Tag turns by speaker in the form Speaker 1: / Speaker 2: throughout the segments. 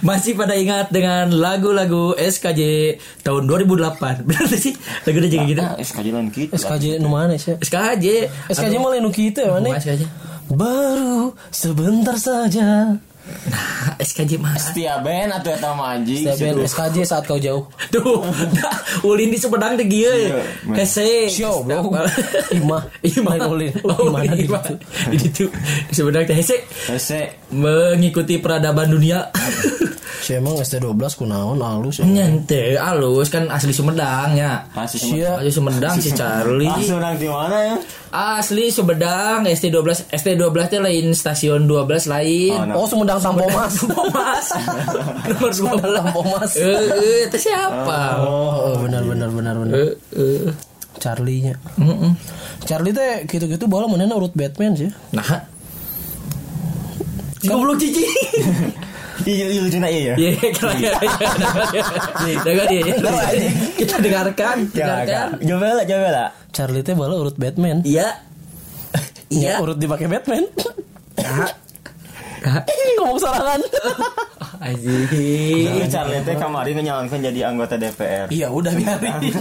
Speaker 1: Masih pada ingat dengan lagu-lagu SKJ tahun 2008 Benar sih? Lagu udah jadi gitu
Speaker 2: Ah, SKJ lain gitu.
Speaker 3: SKJ nu mana sih?
Speaker 1: SKJ
Speaker 3: SKJ malah nu kitu ya mana?
Speaker 1: SKJ
Speaker 3: Baru sebentar saja.
Speaker 1: Nah SKJ mah
Speaker 2: Setia band atau eta mah anjing.
Speaker 3: Saya band SKJ saat kau jauh.
Speaker 1: Tuh nah, Ulin di Sumedang teh
Speaker 2: man.
Speaker 1: Hese
Speaker 3: Show bro. Imah.
Speaker 1: Imah
Speaker 3: ulin.
Speaker 1: Oh,
Speaker 3: Gimana di situ?
Speaker 1: Di situ Di Sumedang teh hese
Speaker 2: Hese.
Speaker 1: Mengikuti peradaban dunia
Speaker 3: Si emang ST12 kunaon halus ya.
Speaker 1: Nyente alus kan asli Sumedang ya
Speaker 2: Masih
Speaker 3: Sia.
Speaker 1: Asli Sumedang si Charlie
Speaker 2: Langsung nang di mana ya?
Speaker 1: Asli Sumedang ST12 ST12 teh lain stasiun 12 lain
Speaker 2: Oh, nah.
Speaker 3: Oh Sumedang Tampo Mas.
Speaker 1: Mas Nomor
Speaker 3: Sumedang
Speaker 1: 12
Speaker 3: Tampo Mas.
Speaker 1: Eh, eh, itu siapa?
Speaker 3: Oh, oh, benar benar benar benar.
Speaker 1: Eh, eh.
Speaker 3: Charlie nya.
Speaker 1: Mm-mm.
Speaker 3: Charlie teh gitu-gitu bola mana urut Batman sih.
Speaker 1: Nah. Goblok cici.
Speaker 2: Iya iya lucu iya ya.
Speaker 1: Iya, Dengar dia. Kita dengarkan, dengarkan.
Speaker 2: Coba lah, coba lah.
Speaker 3: Charlie teh bola urut Batman.
Speaker 1: Iya.
Speaker 3: Iya,
Speaker 1: Iya.
Speaker 3: urut dipakai Batman.
Speaker 1: Ah. Ah.
Speaker 3: Ngomong sorangan.
Speaker 1: Anjing.
Speaker 2: Charlie teh kemarin nyalonkan jadi anggota DPR.
Speaker 3: Iya, udah biarin.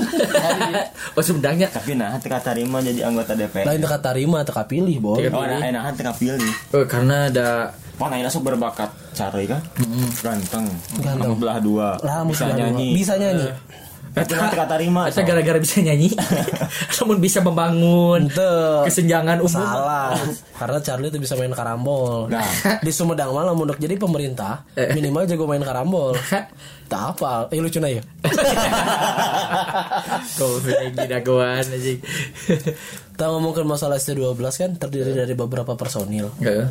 Speaker 1: Oh Sumedangnya.
Speaker 2: Tapi nah teka tarima jadi anggota DPR.
Speaker 3: Lain teka tarima, teka pilih.
Speaker 1: Teka-
Speaker 2: Oh, nah, nah teka pilih.
Speaker 1: Oh, karena ada
Speaker 2: Wah, nah langsung berbakat Charlie kan? Ganteng.
Speaker 3: Ganteng.
Speaker 2: Belah dua.
Speaker 3: Lah,
Speaker 2: bisa nyanyi.
Speaker 3: Bisa nyanyi.
Speaker 2: Tapi nah teka tarima.
Speaker 1: Saya gara-gara bisa nyanyi Namun bisa membangun
Speaker 3: Ente.
Speaker 1: Kesenjangan umum
Speaker 3: Salah. Karena Charlie itu bisa main karambol.
Speaker 2: Nah.
Speaker 3: Di Sumedang malah mundur jadi pemerintah,
Speaker 1: Eh.
Speaker 3: minimal jago main karambol. Tak apa. Eh lucu na ya.
Speaker 1: Kau anjing
Speaker 3: Kita ngomongin masalah ST12 kan terdiri dari beberapa personil,
Speaker 1: Enggak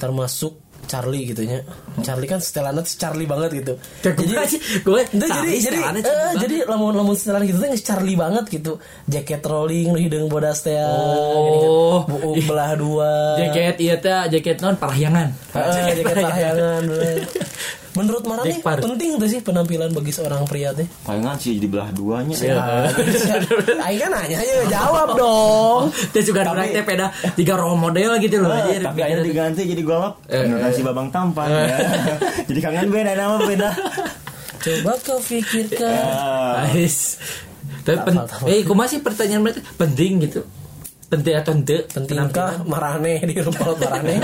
Speaker 3: termasuk Charlie gitu nya. Charlie kan setelannya tuh Charlie banget gitu.
Speaker 1: Jadi gue
Speaker 3: Nah, jadi jadi eh, jadi lamun lamun setelan gitu tuh Charlie banget gitu. Jaket rolling nu hidung bodas teh.
Speaker 1: Oh.
Speaker 3: buuk belah dua.
Speaker 1: jaket iya teh jaket non parahyangan
Speaker 3: Heeh, jaket parahyangan. Menurut mana nih penting tuh sih penampilan bagi seorang pria teh?
Speaker 2: Palingan sih di belah duanya.
Speaker 1: Iya.
Speaker 3: Aing kan nanya aja jawab dong.
Speaker 1: Dia juga orang teh peda tiga role model gitu loh
Speaker 2: Eh,
Speaker 1: anjir.
Speaker 2: tapi ada diganti jadi golok
Speaker 1: Eh,
Speaker 2: Beneran si babang tampan ya. jadi kangen beda nama beda
Speaker 3: Coba kau pikirkan.
Speaker 2: Ah,
Speaker 1: Ais. Tapi pen- eh kok masih pertanyaan mereka penting gitu. Penting atau ente?
Speaker 3: Pentingkah marane di rumput marane?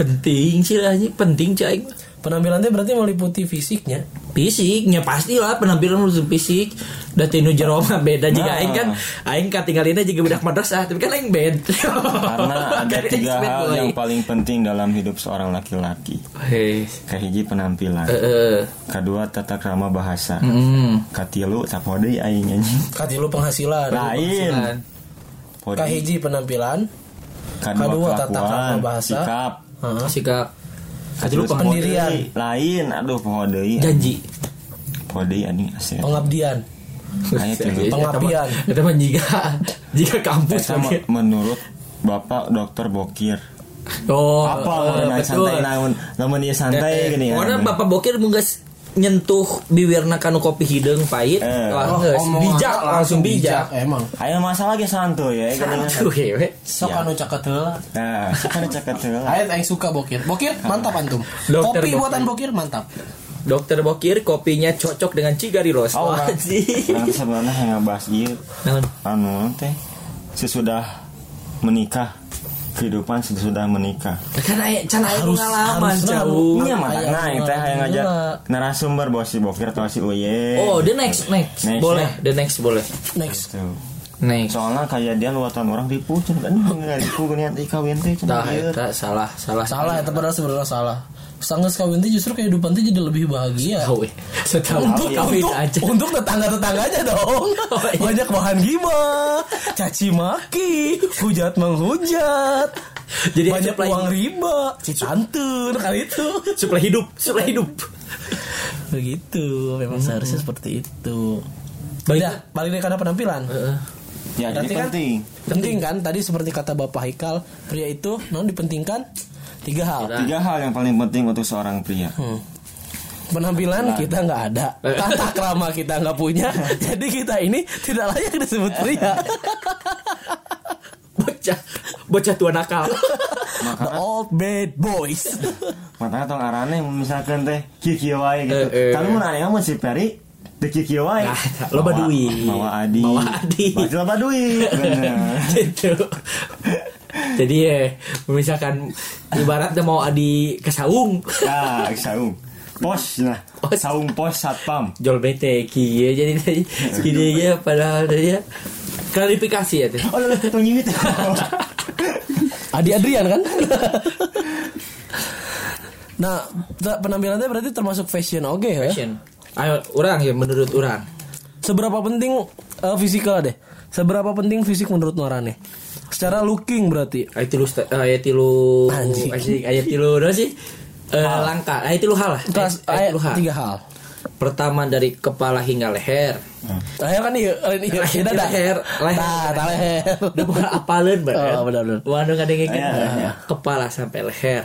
Speaker 1: Penting sih lah penting cai.
Speaker 3: Penampilan teh berarti meliputi fisiknya.
Speaker 1: Fisiknya pasti lah penampilan harus fisik. Dan tinu jero mah beda juga
Speaker 2: Nah.
Speaker 1: aing kan aing katinggalinnya juga budak madrasah tapi kan aing bed.
Speaker 2: karena ada
Speaker 1: Kan
Speaker 2: tiga hal
Speaker 1: boy.
Speaker 2: yang paling penting dalam hidup seorang laki-laki
Speaker 1: Hei.
Speaker 2: kahiji penampilan
Speaker 1: Heeh.
Speaker 2: kedua tata krama bahasa
Speaker 1: Hmm.
Speaker 2: katilu capode aing anjing
Speaker 3: Katilu penghasilan.
Speaker 2: lain. Pode.
Speaker 3: Kahiji penampilan.
Speaker 2: kedua,
Speaker 3: kedua tata krama bahasa.
Speaker 2: sikap
Speaker 3: Heeh.
Speaker 2: Terus
Speaker 1: pengen
Speaker 3: pendirian.
Speaker 2: lain aduh poho deui
Speaker 1: janji.
Speaker 2: poho deui anjing asli
Speaker 3: Pengabdian.
Speaker 2: Aya tilu.
Speaker 3: Pengabdian.
Speaker 1: Itu mah jika jika kampus
Speaker 2: Eta mah menurut Bapak Dokter Bokir
Speaker 1: Oh,
Speaker 2: apa
Speaker 1: eh, betul.
Speaker 2: santai naon lamun ieu santai gini
Speaker 1: Karena
Speaker 2: kan
Speaker 1: Bapak Bokir menggas nyentuh biwirna kanu kopi hidung pahit,
Speaker 2: Eh.
Speaker 1: langsung
Speaker 3: Oh,
Speaker 1: bijak langsung bijak.
Speaker 3: Emang.
Speaker 2: Aya masalah ge santuy ya gini
Speaker 1: Santuy we.
Speaker 3: Sok anu caket heula.
Speaker 2: Nah, kan caket heula.
Speaker 3: Ayat aing suka bokir. Bokir mantap antum.
Speaker 1: Dokter
Speaker 3: Kopi
Speaker 1: Bokir.
Speaker 3: buatan bokir mantap.
Speaker 1: Dokter Bokir kopinya cocok dengan Cigariros.
Speaker 2: Oh,
Speaker 1: sih.
Speaker 2: Orang sebenarnya yang ngebahas ieu
Speaker 1: Naon?
Speaker 2: anu teh sesudah menikah kehidupan sesudah menikah.
Speaker 1: Kan aya can aya
Speaker 3: Harus-
Speaker 1: pengalaman jauh.
Speaker 2: Iya mah nah teh hayang ngajak narasumber bos si Bokir atau si Uye.
Speaker 1: Oh, the next next.
Speaker 2: Next,
Speaker 1: boleh,
Speaker 2: ya.
Speaker 1: the next boleh.
Speaker 3: Next.
Speaker 2: Tuh.
Speaker 1: Next.
Speaker 2: Soalnya kayak dia luatan orang tipu cen kan nggak tipu niat kawin teh cen
Speaker 1: Dah,
Speaker 2: ieu.
Speaker 1: eta salah, salah.
Speaker 3: Salah ya padahal sebenarnya salah. Sanggeus kawin teh justru kehidupan teh jadi lebih bahagia.
Speaker 1: Setelah
Speaker 3: Untuk
Speaker 1: kawin
Speaker 3: untuk
Speaker 1: aja.
Speaker 3: untuk tetangga-tetangganya dong.
Speaker 1: Oh, iya.
Speaker 3: Banyak bahan gibah, caci maki, hujat menghujat.
Speaker 1: Jadi
Speaker 3: banyak
Speaker 1: supply-
Speaker 3: uang riba, cicantun kali itu.
Speaker 1: Suplai hidup, suplai hidup.
Speaker 3: Begitu, memang seharusnya seperti itu.
Speaker 1: Balik.
Speaker 3: Udah, balik dari karena penampilan.
Speaker 1: Heeh.
Speaker 2: Ya jadi
Speaker 3: Berarti kan
Speaker 2: penting.
Speaker 3: penting kan tadi seperti kata Bapak Haikal, pria itu non dipentingkan Tiga hal.
Speaker 2: Tiga hal yang paling penting untuk seorang pria.
Speaker 3: Hmm. Penampilan kita nggak ada, tata krama kita nggak punya, jadi kita ini tidak layak disebut pria.
Speaker 1: bocah bocah tua nakal
Speaker 3: The old bad boys.
Speaker 2: Makanya tong arane misalkan teh kieu wae gitu.
Speaker 1: Eh, eh.
Speaker 2: Tapi mun ane mah si Peri teu kieu wae.
Speaker 1: Lo badui.
Speaker 2: Bawa Adi.
Speaker 1: Bawa Adi.
Speaker 2: Lo badui.
Speaker 1: Jadi ya misalkan ibaratnya mau adi ke saung
Speaker 2: Ya, saung. Pos nah.
Speaker 1: Pos.
Speaker 2: Saung pos satpam.
Speaker 1: jol bete kieu jadi tadi gini ya padahal dia klarifikasi ya tuh
Speaker 2: Oh, tong nyingit.
Speaker 3: Adi Adrian kan? nah, penampilannya berarti termasuk fashion oke ya?
Speaker 1: Fashion. Ayo orang ya menurut orang
Speaker 3: Seberapa penting eh, fisikal deh? Seberapa penting fisik menurut Norane? Secara looking berarti.
Speaker 1: ayat tilu eh, ayat tilu
Speaker 3: Anjing.
Speaker 1: ayat tilu apa sih Eh, langkah ayat tilu hal lah
Speaker 3: Kelas
Speaker 1: ayat
Speaker 3: ayat
Speaker 1: tilu hal
Speaker 3: tiga hal.
Speaker 1: pertama dari kepala hingga leher
Speaker 3: Leher kan iya, iya, iya,
Speaker 1: Leher, leher, leher.
Speaker 3: Nah, tah leher.
Speaker 1: udah bukan apalin bener
Speaker 3: Oh, benar, benar.
Speaker 1: waduh kadang kayak gitu
Speaker 2: Iya, iya.
Speaker 1: kepala sampai leher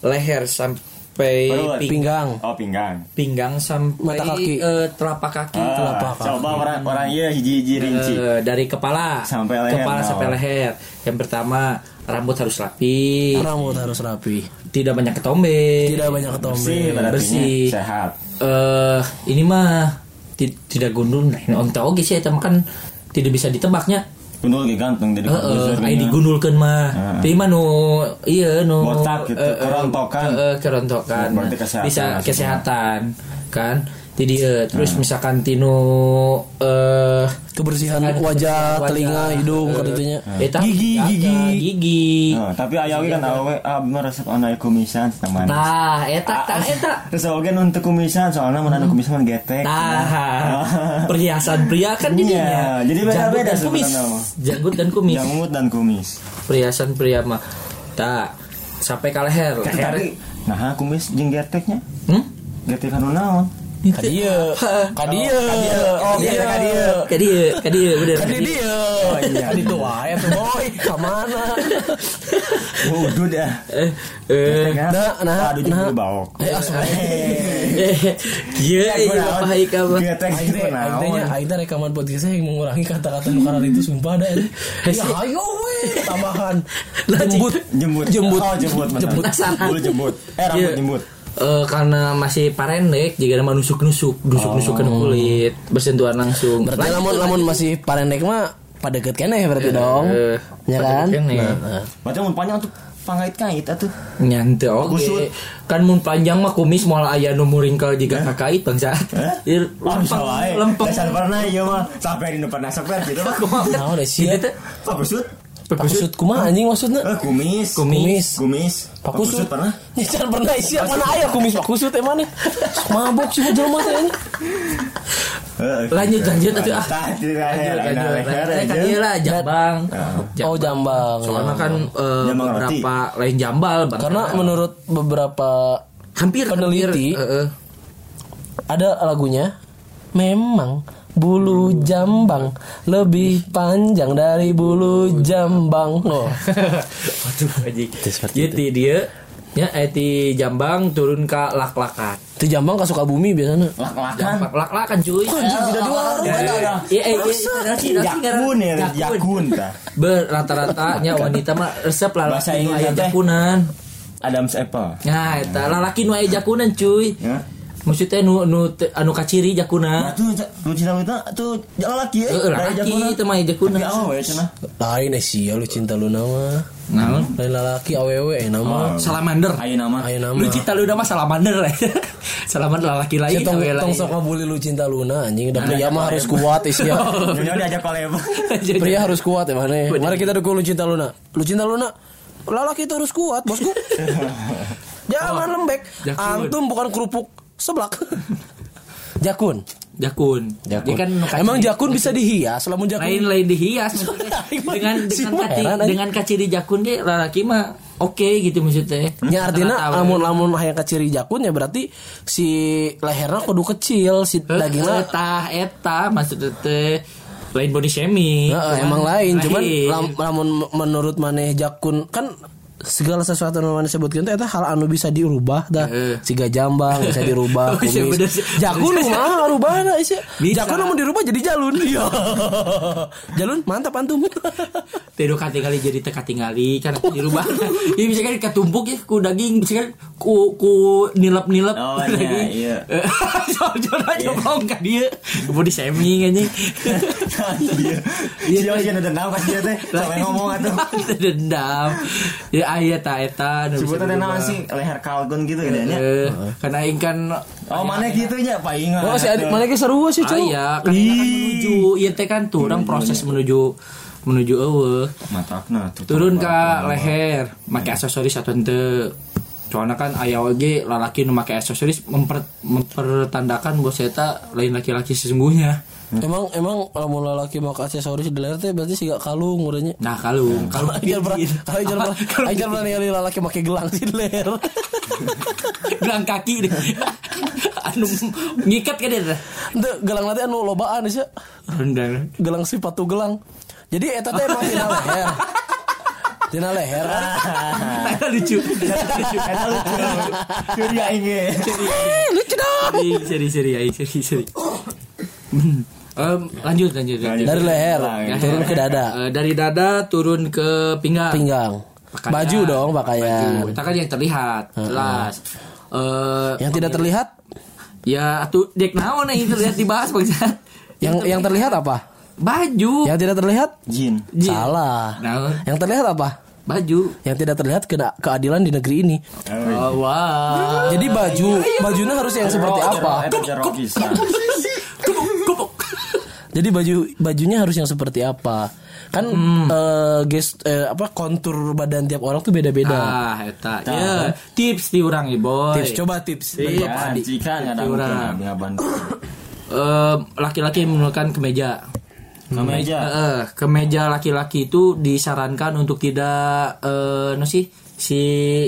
Speaker 1: leher sampai
Speaker 2: Perut.
Speaker 1: ping-
Speaker 3: Pinggang.
Speaker 2: Oh, pinggang.
Speaker 1: pinggang sampai
Speaker 3: Mata kaki.
Speaker 1: eh, telapak kaki
Speaker 2: Ah,
Speaker 3: Telapak kaki.
Speaker 2: coba orang orang iya hiji-hiji rinci.
Speaker 1: Eh, dari kepala
Speaker 2: Sampai leher,
Speaker 1: kepala
Speaker 2: no.
Speaker 1: sampai leher yang pertama rambut harus rapi
Speaker 3: Rambut harus rapi.
Speaker 1: tidak banyak ketombe
Speaker 3: Tidak banyak ketombe.
Speaker 2: Bersih,
Speaker 1: bersih.
Speaker 2: sehat.
Speaker 1: eh ini mah ti- tidak gundul nah oke sih mah kan tidak bisa ditebaknya
Speaker 2: Gundul ge ganteng jadi
Speaker 1: Heeh,
Speaker 2: produser
Speaker 1: ai
Speaker 2: nya.
Speaker 1: digundulkeun mah.
Speaker 2: Heeh.
Speaker 1: Tapi mah nu iya nu
Speaker 2: Botak gitu,
Speaker 1: eh, eh,
Speaker 2: kerontokan.
Speaker 1: eh, eh, kerontokan.
Speaker 2: Berarti kesehatan
Speaker 1: Bisa kesehatan kan. Jadi eh, terus misalkan tinu eh
Speaker 3: Kebersihan wajah,
Speaker 1: wajah,
Speaker 3: telinga, hidung,
Speaker 1: eh,
Speaker 3: katanya.
Speaker 1: eta
Speaker 3: Gigi, gigi.
Speaker 1: gigi.
Speaker 2: Oh, tapi aya oge kan awe abna resep ana kumisan manis.
Speaker 1: Nah, eta tah eta.
Speaker 2: Terus oge nu teu kumisan soalnya mun anu kumisan mah getek.
Speaker 1: Nah, perhiasan pria kan
Speaker 2: Iya,
Speaker 1: jadinya.
Speaker 2: jadi beda-beda
Speaker 1: Janggut dan kumis. Janggut dan kumis.
Speaker 2: Jamut dan kumis.
Speaker 1: Perhiasan pria mah. Tak sampai ke leher.
Speaker 2: Nah kumis jeung geteknya.
Speaker 1: Hmm?
Speaker 2: Getek anu naon?
Speaker 3: Kadia. Kadia. Oh, iya kadia.
Speaker 1: Kadia, kadia, bener.
Speaker 3: Kadia dia.
Speaker 2: Oh,
Speaker 3: wae tuh boy.
Speaker 2: Wudud ya.
Speaker 1: Eh, eh,
Speaker 3: Nah, nah,
Speaker 2: Aduh
Speaker 3: nah.
Speaker 2: juga.
Speaker 3: Eh.
Speaker 1: Iya, iya,
Speaker 3: rekaman podcastnya yang mengurangi kata-kata nukaran itu sumpah ada ini. Ya ayo tambahan jembut
Speaker 2: Jembut.
Speaker 3: jembut
Speaker 2: Oh. Eh, jembut.
Speaker 1: Eh, karena masih parendek, jika nama nusuk-nusuk, nusuk-nusuk ke kulit, bersentuhan langsung.
Speaker 3: berarti
Speaker 1: Lanjut,
Speaker 3: lamun lamun masih parendek mah pada deket keneh berarti dong
Speaker 1: Eh,
Speaker 3: ya kan
Speaker 1: deket keneh.
Speaker 3: Nah,
Speaker 2: Berarti mun panjang tuh pangait-kait atuh.
Speaker 1: Nyante oke.
Speaker 2: Kusut.
Speaker 1: Kan mun panjang mah kumis moal aya nu muringkel jika kakait bangsa.
Speaker 2: Eh? Oh,
Speaker 1: lempeng, lempeng.
Speaker 2: Dasar pernah ieu mah sampai di depan asap gitu mah.
Speaker 3: Nah, udah sih.
Speaker 1: Gitu teh.
Speaker 2: Pak Kusut?
Speaker 3: Pakusut kumaha anjing maksudnya
Speaker 2: Eh, kumis.
Speaker 3: Kumis.
Speaker 2: Kumis. Pak
Speaker 3: Pakusut
Speaker 2: Kusut pernah?
Speaker 3: Ya jangan pernah isi mana aya kumis pakusut emang nih mabuk sih jelema teh ini
Speaker 2: Heeh.
Speaker 1: Lanjut lanjut atuh ah. Lanjut lanjut. Lanjut kan ieu lah jambang.
Speaker 3: oh jambang
Speaker 1: Soalnya
Speaker 3: ya.
Speaker 1: kan eh, beberapa lain jambal
Speaker 3: karena menurut beberapa
Speaker 1: hampir
Speaker 3: peneliti,
Speaker 1: eh, eh.
Speaker 3: ada lagunya memang bulu jambang lebih panjang dari bulu jambang oh
Speaker 1: Waduh anjing. Jadi dia ya eh di Jambang turun ke lak-lakan.
Speaker 3: itu jambang ke Sukabumi biasanya
Speaker 2: Lak-lakan.
Speaker 1: Lak-lakan cuy.
Speaker 3: anjing tidak
Speaker 1: Ya,
Speaker 3: ada
Speaker 1: Iya, iya, iya,
Speaker 2: Jakun ya,
Speaker 1: Jakun.
Speaker 2: jakun tah.
Speaker 1: Ber rata-ratanya wanita mah resep lah
Speaker 2: Bahasa Inggris
Speaker 1: jakunan.
Speaker 2: Adam's apple.
Speaker 1: Nah, eta lalaki nu aya jakunan cuy.
Speaker 2: Ya.
Speaker 1: Maksudnya nu nu te- anu kaciri jakuna.
Speaker 2: Nah, tuh lu cinta lu tuh laki ya.
Speaker 1: Heeh, lalaki teh mah.
Speaker 2: Tapi awe cenah.
Speaker 3: lain eh sia lu cinta lu nama
Speaker 1: Naon?
Speaker 3: lain lalaki awewe eh nama
Speaker 1: Salamander.
Speaker 2: Ayo nama.
Speaker 3: ayo nama
Speaker 1: Lu cinta lu nama salamander lah. salamander lalaki
Speaker 3: Si
Speaker 1: lain.
Speaker 3: tong, tong sok ngabuli lu cinta Luna anjing udah pria mah harus kuat is ya.
Speaker 2: Nyonya diajak kolab.
Speaker 3: Pria harus kuat ya mana? Mari kita dukung lu cinta Luna. Lu cinta Luna. Lelaki itu harus kuat, bosku. Jangan lembek.
Speaker 1: Jakun.
Speaker 3: Antum bukan kerupuk seblak. Jakun.
Speaker 1: Jakun. Dia kan.
Speaker 3: Emang jakun bisa dihias, lamun jakun.
Speaker 1: lain lain dihias dengan
Speaker 3: Si
Speaker 1: dengan
Speaker 3: heran, anjing.
Speaker 1: dengan kaciri jakun ge lalaki mah oke gitu maksudnya.
Speaker 3: Ya artinya
Speaker 1: Rata-rata,
Speaker 3: lamun lamun hayang kaciri jakun ya berarti si lehernya kudu kecil, si dagingnya
Speaker 1: eta eta maksudnya teh lain body shaming.
Speaker 3: Nah,
Speaker 1: Cuman
Speaker 3: emang lain, cuman
Speaker 1: lain.
Speaker 3: lam- lamun menurut maneh jakun kan segala sesuatu yang mana sebutkan itu eta hal anu bisa dirubah dah
Speaker 1: Heeh.
Speaker 3: siga jambang bisa dirubah
Speaker 1: Oh, iya,
Speaker 3: kumis
Speaker 1: sih.
Speaker 3: jakun mah rubahna isi
Speaker 1: Bisa.
Speaker 3: jakun mau dirubah jadi jalun iya jalun mantap antum
Speaker 1: Tedo katingali jadi teka tingali kan dirubah. Ini bisa kan ketumpuk ya ku daging bisa kan ku ku nilap nilap
Speaker 2: Oh, iya, iya.
Speaker 1: Jor aja bong ka dia. Mau di seming anjing.
Speaker 2: Iya. Iya, ada dendam kan dia teh. Sampai ngomong atuh.
Speaker 1: Dendam. Ya aya ta eta bisa
Speaker 2: Sebutan
Speaker 1: dirubah.
Speaker 2: nama sih leher kalgun gitu ya.
Speaker 1: Eh, Karena aing kan
Speaker 2: Oh, mana gitu nya paingan.
Speaker 3: oh si adik mana ke seru sih cuy
Speaker 1: iya, kan kita kan menuju ieu teh kan tuh orang proses menuju menuju eueuh.
Speaker 2: Matakna
Speaker 1: turun ke leher make aksesoris atau ente. Soalnya kan ayah oge lalaki nu make aksesoris memper, mempertandakan bahwa eta lain laki-laki sesungguhnya
Speaker 3: emang emang mau lelaki mau aksesoris di leher teh berarti sih gak kalung urangnya
Speaker 1: nah kalung kalung
Speaker 3: Ajar pernah,
Speaker 1: pincin.
Speaker 3: ajar pernah, ajar pernah ningali lelaki pakai gelang di leher.
Speaker 1: gelang kaki deh anu ngikat kan dia
Speaker 3: Itu gelang nanti anu lobaan sih.
Speaker 1: rendang
Speaker 3: Gelang sepatu gelang. Jadi eta teh emang tina leher. Tina leher.
Speaker 1: Eta lucu
Speaker 2: Eta lucu. Curi aing ge.
Speaker 3: Eh, lucu dong.
Speaker 1: seri seri seri seri seri Em, lanjut lanjut lanjut
Speaker 3: Dari leher
Speaker 2: Ya.
Speaker 3: turun ke dada,
Speaker 1: Eh, dari dada turun ke pinggang
Speaker 3: pinggang.
Speaker 1: Pakaian.
Speaker 3: Baju dong pakaian.
Speaker 1: Baju. Itu kan yang terlihat jelas. Eh
Speaker 3: Yang tidak terlihat,
Speaker 1: ya atuh dek naon yang terlihat dibahas bangsa.
Speaker 3: yang yang terlihat apa?
Speaker 1: Baju.
Speaker 3: Yang tidak terlihat?
Speaker 2: Jin.
Speaker 1: Jin.
Speaker 3: Salah.
Speaker 1: Naon?
Speaker 3: Yang terlihat apa?
Speaker 1: Baju.
Speaker 3: Yang tidak terlihat kena keadilan di negeri ini.
Speaker 1: Oh, wow.
Speaker 3: Jadi baju, bajunya harus yang seperti apa?
Speaker 2: Pisan.
Speaker 3: Jadi baju bajunya harus yang seperti apa? Kan eh, gest eh, apa kontur badan tiap orang tuh beda-beda.
Speaker 1: Ah, eta. Ya, tips di urang ya, boy.
Speaker 3: Tips coba tips.
Speaker 1: Iya.
Speaker 2: Ya, jika ada.
Speaker 1: Eh, laki-laki menggunakan kemeja.
Speaker 2: Kemeja.
Speaker 1: Eh, kemeja laki-laki itu disarankan untuk tidak eh no sih si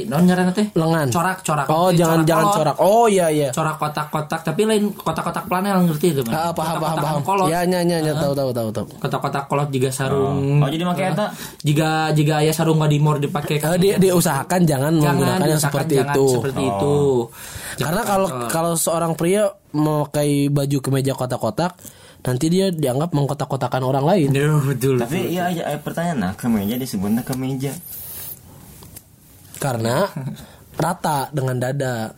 Speaker 1: non ngaranna teh
Speaker 3: Lengan.
Speaker 1: corak corak
Speaker 3: Oh,
Speaker 1: Eh,
Speaker 3: jangan jangan
Speaker 1: kolot.
Speaker 3: corak. Oh iya iya.
Speaker 1: corak kotak-kotak tapi lain kotak-kotak planel ngerti itu
Speaker 3: Ah, paham paham
Speaker 1: Kotak-kotak
Speaker 3: paham.
Speaker 1: kolot
Speaker 3: Ya nya nya nya tahu tahu tahu tahu.
Speaker 1: kotak-kotak kolot juga sarung
Speaker 2: Oh, jadi make eta.
Speaker 1: jika jika ayah sarung wadimor dipakai
Speaker 3: Eh, di, diusahakan jangan, menggunakan yang seperti
Speaker 1: jangan
Speaker 3: itu.
Speaker 1: seperti itu
Speaker 3: Karena kalau kalau seorang pria memakai baju kemeja kotak-kotak, nanti dia dianggap mengkotak-kotakan orang lain.
Speaker 1: Duh, betul
Speaker 2: Tapi iya aja eh, pertanyaan nah kemeja disebutnya kemeja.
Speaker 3: Karena rata dengan dada.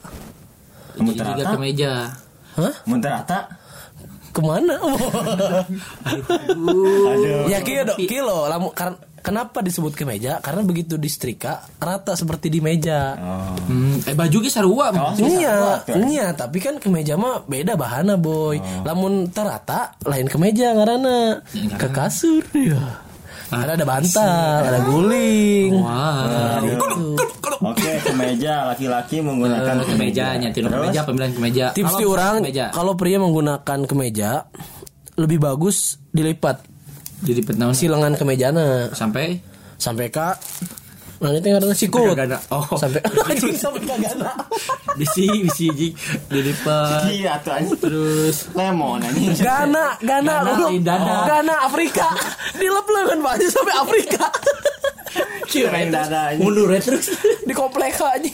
Speaker 1: Jadi juga
Speaker 2: terata?
Speaker 1: kemeja
Speaker 3: Hah?
Speaker 2: Mun terata?
Speaker 3: Ke mana?
Speaker 2: Aduh.
Speaker 3: ya kilo dok, kilo. Lamu, karena kenapa disebut kemeja? Karena begitu disetrika rata seperti di meja.
Speaker 2: Oh.
Speaker 1: hmm, eh baju ge sarua
Speaker 3: Iya, iya, tapi kan kemeja mah beda bahana boy. Lamun terata lain kemeja ngarana ke kasur ya. Karena ada bantal, ada guling.
Speaker 1: wah.
Speaker 2: Aduh. Oke, kemeja laki-laki menggunakan
Speaker 1: Eh, kemejanya tino
Speaker 2: Terus?
Speaker 1: kemeja pemilihan kemeja.
Speaker 3: Tips
Speaker 1: Kalau
Speaker 3: di orang
Speaker 1: kemeja.
Speaker 3: kalau pria menggunakan kemeja lebih bagus dilipat.
Speaker 1: Jadi petnaun
Speaker 3: si lengan kemejana.
Speaker 1: Sampai?
Speaker 3: Sampai ke nah itu ngarana sikut
Speaker 1: Kagana. Oh.
Speaker 3: sampai anjing sampai kagana
Speaker 1: bisi bisi jik dilipat
Speaker 2: Iya tuh anjing.
Speaker 1: terus
Speaker 2: Lemon anjing.
Speaker 3: Gana, Gana,
Speaker 1: Gana.
Speaker 3: Gana Afrika, dilep lengan baju sampai Afrika,
Speaker 2: Kirain dada anjing.
Speaker 1: mundur ya terus
Speaker 3: di komplek aja.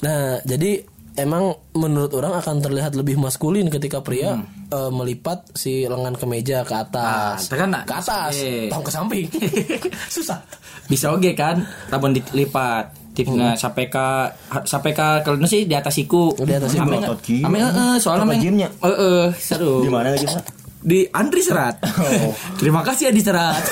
Speaker 3: Nah, jadi emang menurut orang akan terlihat lebih maskulin ketika pria eh, melipat si lengan kemeja ke atas,
Speaker 1: Ah, nak.
Speaker 3: ke atas,
Speaker 1: Eh.
Speaker 3: tong ke samping, susah.
Speaker 1: Bisa oke kan lamun dilipat tipsnya sampai ke sampai ke kalau sih di atas siku
Speaker 3: Di atas siku.
Speaker 1: Ame-
Speaker 2: Otot kieu.
Speaker 1: ame heeh soalnya
Speaker 2: Apa
Speaker 1: meng-
Speaker 2: gymnya?
Speaker 1: heeh seru
Speaker 2: Di mana lagi, Pak?
Speaker 1: di Andri Serat
Speaker 2: Oh.
Speaker 1: terima kasih Adi Serat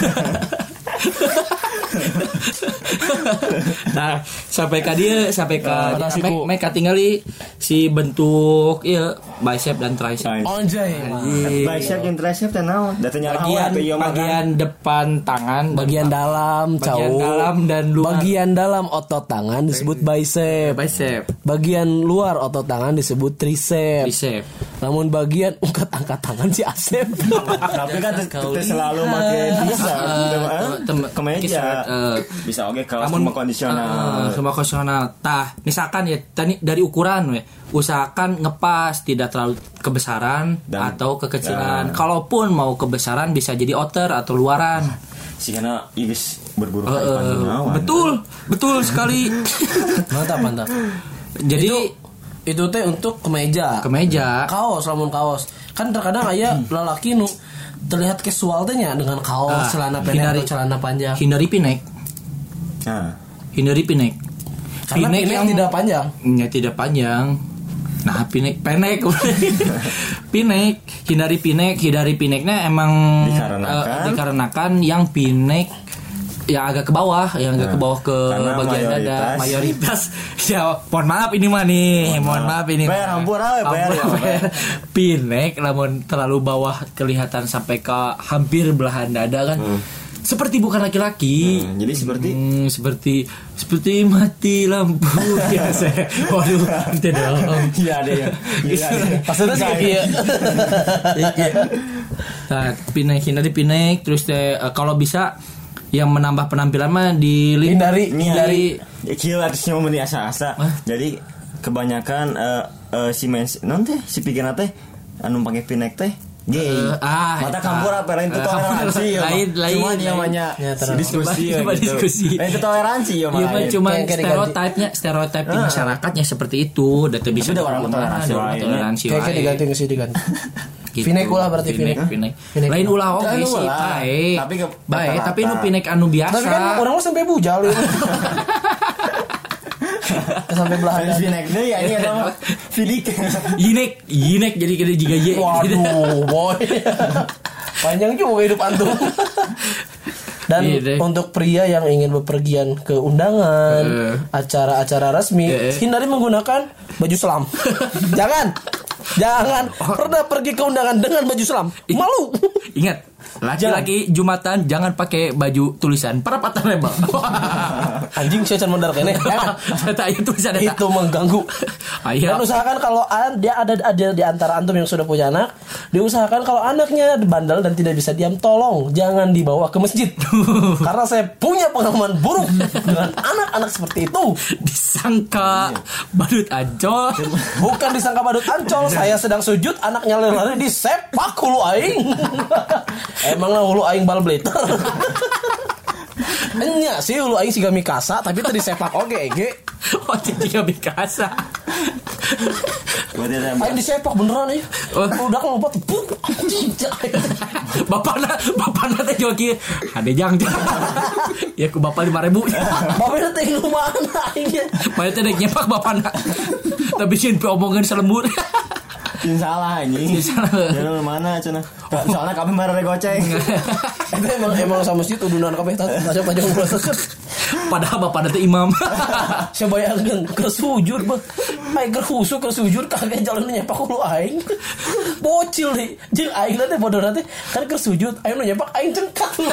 Speaker 1: nah sampai ke dia sampai ke
Speaker 3: Nah, siku.
Speaker 1: mereka tinggali si bentuk iya bicep dan tricep
Speaker 3: Anjay.
Speaker 2: Bicep yang tricep teh naon? Datanya
Speaker 1: bagian
Speaker 2: kan.
Speaker 1: bagian depan tangan dan
Speaker 3: Bagian dalam,
Speaker 1: Bagian
Speaker 3: cowok.
Speaker 1: dalam dan luar.
Speaker 3: Bagian dalam otot tangan disebut bicep.
Speaker 1: bicep
Speaker 3: Bagian luar otot tangan disebut tricep.
Speaker 1: bicep
Speaker 3: Namun bagian ungkat angkat tangan si Asep.
Speaker 2: Tapi kan selalu make bisa.
Speaker 1: tem-
Speaker 2: Kemeja. Bisa oke kaos
Speaker 1: Namun
Speaker 2: sama kondisional.
Speaker 1: eh, sama kondisional. Tah, misalkan ya tadi dari ukuran we, usahakan ngepas tidak terlalu kebesaran
Speaker 2: Dan-
Speaker 1: atau kekecilan. Kalaupun mau kebesaran bisa jadi outer atau luaran.
Speaker 2: si karena ibis berburu kayak
Speaker 1: eh,
Speaker 2: Panjunawan.
Speaker 1: betul, betul sekali.
Speaker 3: Mantap, mantap.
Speaker 1: Jadi
Speaker 3: itu itu teh untuk kemeja.
Speaker 1: kemeja
Speaker 3: kaos lamun kaos. Kan terkadang aya
Speaker 1: Hmm.
Speaker 3: lelaki nu terlihat casual teh nya dengan kaos,
Speaker 1: Ah,
Speaker 3: celana pendek
Speaker 1: hindari.
Speaker 3: atau celana panjang.
Speaker 1: hindari pinek,
Speaker 2: Nah,
Speaker 1: hindari pinek.
Speaker 3: Karena
Speaker 1: Pinek
Speaker 3: pinek
Speaker 1: yang
Speaker 3: tidak panjang.
Speaker 1: Ya tidak panjang. Nah, pinek pendek. pinek, hindari pinek, hindari pineknya emang
Speaker 2: Dikarenakan?
Speaker 1: eh, dikarenakan yang pinek yang agak ke bawah, yang agak ke bawah ke
Speaker 2: Karena
Speaker 1: bagian dada
Speaker 2: mayoritas.
Speaker 1: mayoritas. ya, mohon maaf ini mah nih, mohon maaf ini.
Speaker 2: Bayar
Speaker 1: mah.
Speaker 2: hampura we, bayar ya, bayar.
Speaker 1: Pinek namun terlalu bawah kelihatan sampai ke hampir belahan dada kan. Seperti bukan laki-laki.
Speaker 2: Hmm, jadi seperti
Speaker 1: Hmm, seperti seperti mati lampu biasa. Waduh, itu dong.
Speaker 2: Iya ada ya. Ada.
Speaker 3: Maksudnya sih
Speaker 1: Iya. Nah, pinek hindari pinek terus teh eh, kalau bisa yang menambah penampilan mah di
Speaker 3: Hindari,
Speaker 1: hindari
Speaker 2: Ya kieu artisnya mau meni asa-asa. Jadi kebanyakan eh, eh, si mens non teh si pikiran teh anu pake pinek teh
Speaker 1: Eh, ah,
Speaker 2: Mata
Speaker 1: eta.
Speaker 2: kampur apa lain itu
Speaker 1: Eh,
Speaker 2: toleransi ya.
Speaker 1: lain, lain,
Speaker 2: Cuma namanya
Speaker 3: Ya,
Speaker 2: diskusi
Speaker 1: Cuma-
Speaker 2: ya
Speaker 1: cuma
Speaker 2: gitu.
Speaker 1: diskusi.
Speaker 2: Lain itu toleransi ya
Speaker 1: Iya, mah cuma
Speaker 3: Kayak- kayak
Speaker 1: stereotipnya stereotip di
Speaker 2: Ah.
Speaker 1: masyarakatnya seperti itu dan tuh bisa
Speaker 2: Sudah orang toleransi
Speaker 1: toleransi
Speaker 3: kayak
Speaker 1: wae.
Speaker 3: diganti ke sini diganti.
Speaker 1: Gitu.
Speaker 3: Pinek ulah berarti
Speaker 1: pinek
Speaker 3: pinek.
Speaker 1: pinek
Speaker 3: Pinek.
Speaker 1: lain ulah oke
Speaker 2: Lain
Speaker 1: sih baik
Speaker 2: Tapi ke-
Speaker 1: tapi nu pinek anu biasa
Speaker 3: Tapi kan orang mah sampai bujal ya. sampai belahan.
Speaker 2: Fans pinek deh ya ini ada. Fidik.
Speaker 1: yinek yinek jadi kita juga ye
Speaker 3: Waduh, boy. Panjang juga hidup antum. Dan
Speaker 1: Iya deh.
Speaker 3: untuk pria yang ingin bepergian ke undangan,
Speaker 1: Eh.
Speaker 3: acara-acara resmi,
Speaker 1: Eh.
Speaker 3: hindari menggunakan baju selam. Jangan. Jangan pernah pergi ke undangan dengan baju selam. Malu.
Speaker 1: Ingat, laki-laki Jumatan jangan pakai baju tulisan perapatan lembang.
Speaker 3: Anjing saya can mondar kene.
Speaker 1: Eta itu tulisan
Speaker 3: itu mengganggu.
Speaker 1: Ayo.
Speaker 3: Dan usahakan kalau an- dia ada ada di antara antum yang sudah punya anak, diusahakan kalau anaknya bandel dan tidak bisa diam, tolong jangan dibawa ke masjid. Karena saya punya pengalaman buruk dengan anak-anak seperti itu.
Speaker 1: Disangka badut ancol.
Speaker 3: Bukan disangka badut ancol, saya sedang sujud, anaknya lari-lari disepak hulu aing. Emanglah hulu aing bal blater. Enya sih hulu aing siga mikasa tapi tadi sepak oge ge.
Speaker 1: Oh.
Speaker 2: Berarti ada
Speaker 3: Aing disepak beneran.
Speaker 1: Oh.
Speaker 3: Udah lompat.
Speaker 1: Bapak na, bapak na teh joki. Ade jang. ya ku bapak 5000.
Speaker 3: Bapak teh lu mana aingnya?
Speaker 1: Mana teh nyepak bapak na. Tapi sih omongan selembur.
Speaker 2: Tin salah anjing.
Speaker 1: Tin salah.
Speaker 2: Jalan mana cenah. Soalnya kami marah goceng.
Speaker 3: Itu emang emang sama masjid udunan kabeh tah tah panjang ulah.
Speaker 1: Padahal bapak na teh imam.
Speaker 3: Saya bayangkeun ke sujud bah. Aing keur khusuk ke sujud kagak jalan nyepak lu aing. Bocil nih. Jeung aing teh bodoh teh kan ke sujud aing nyepak aing cengkak.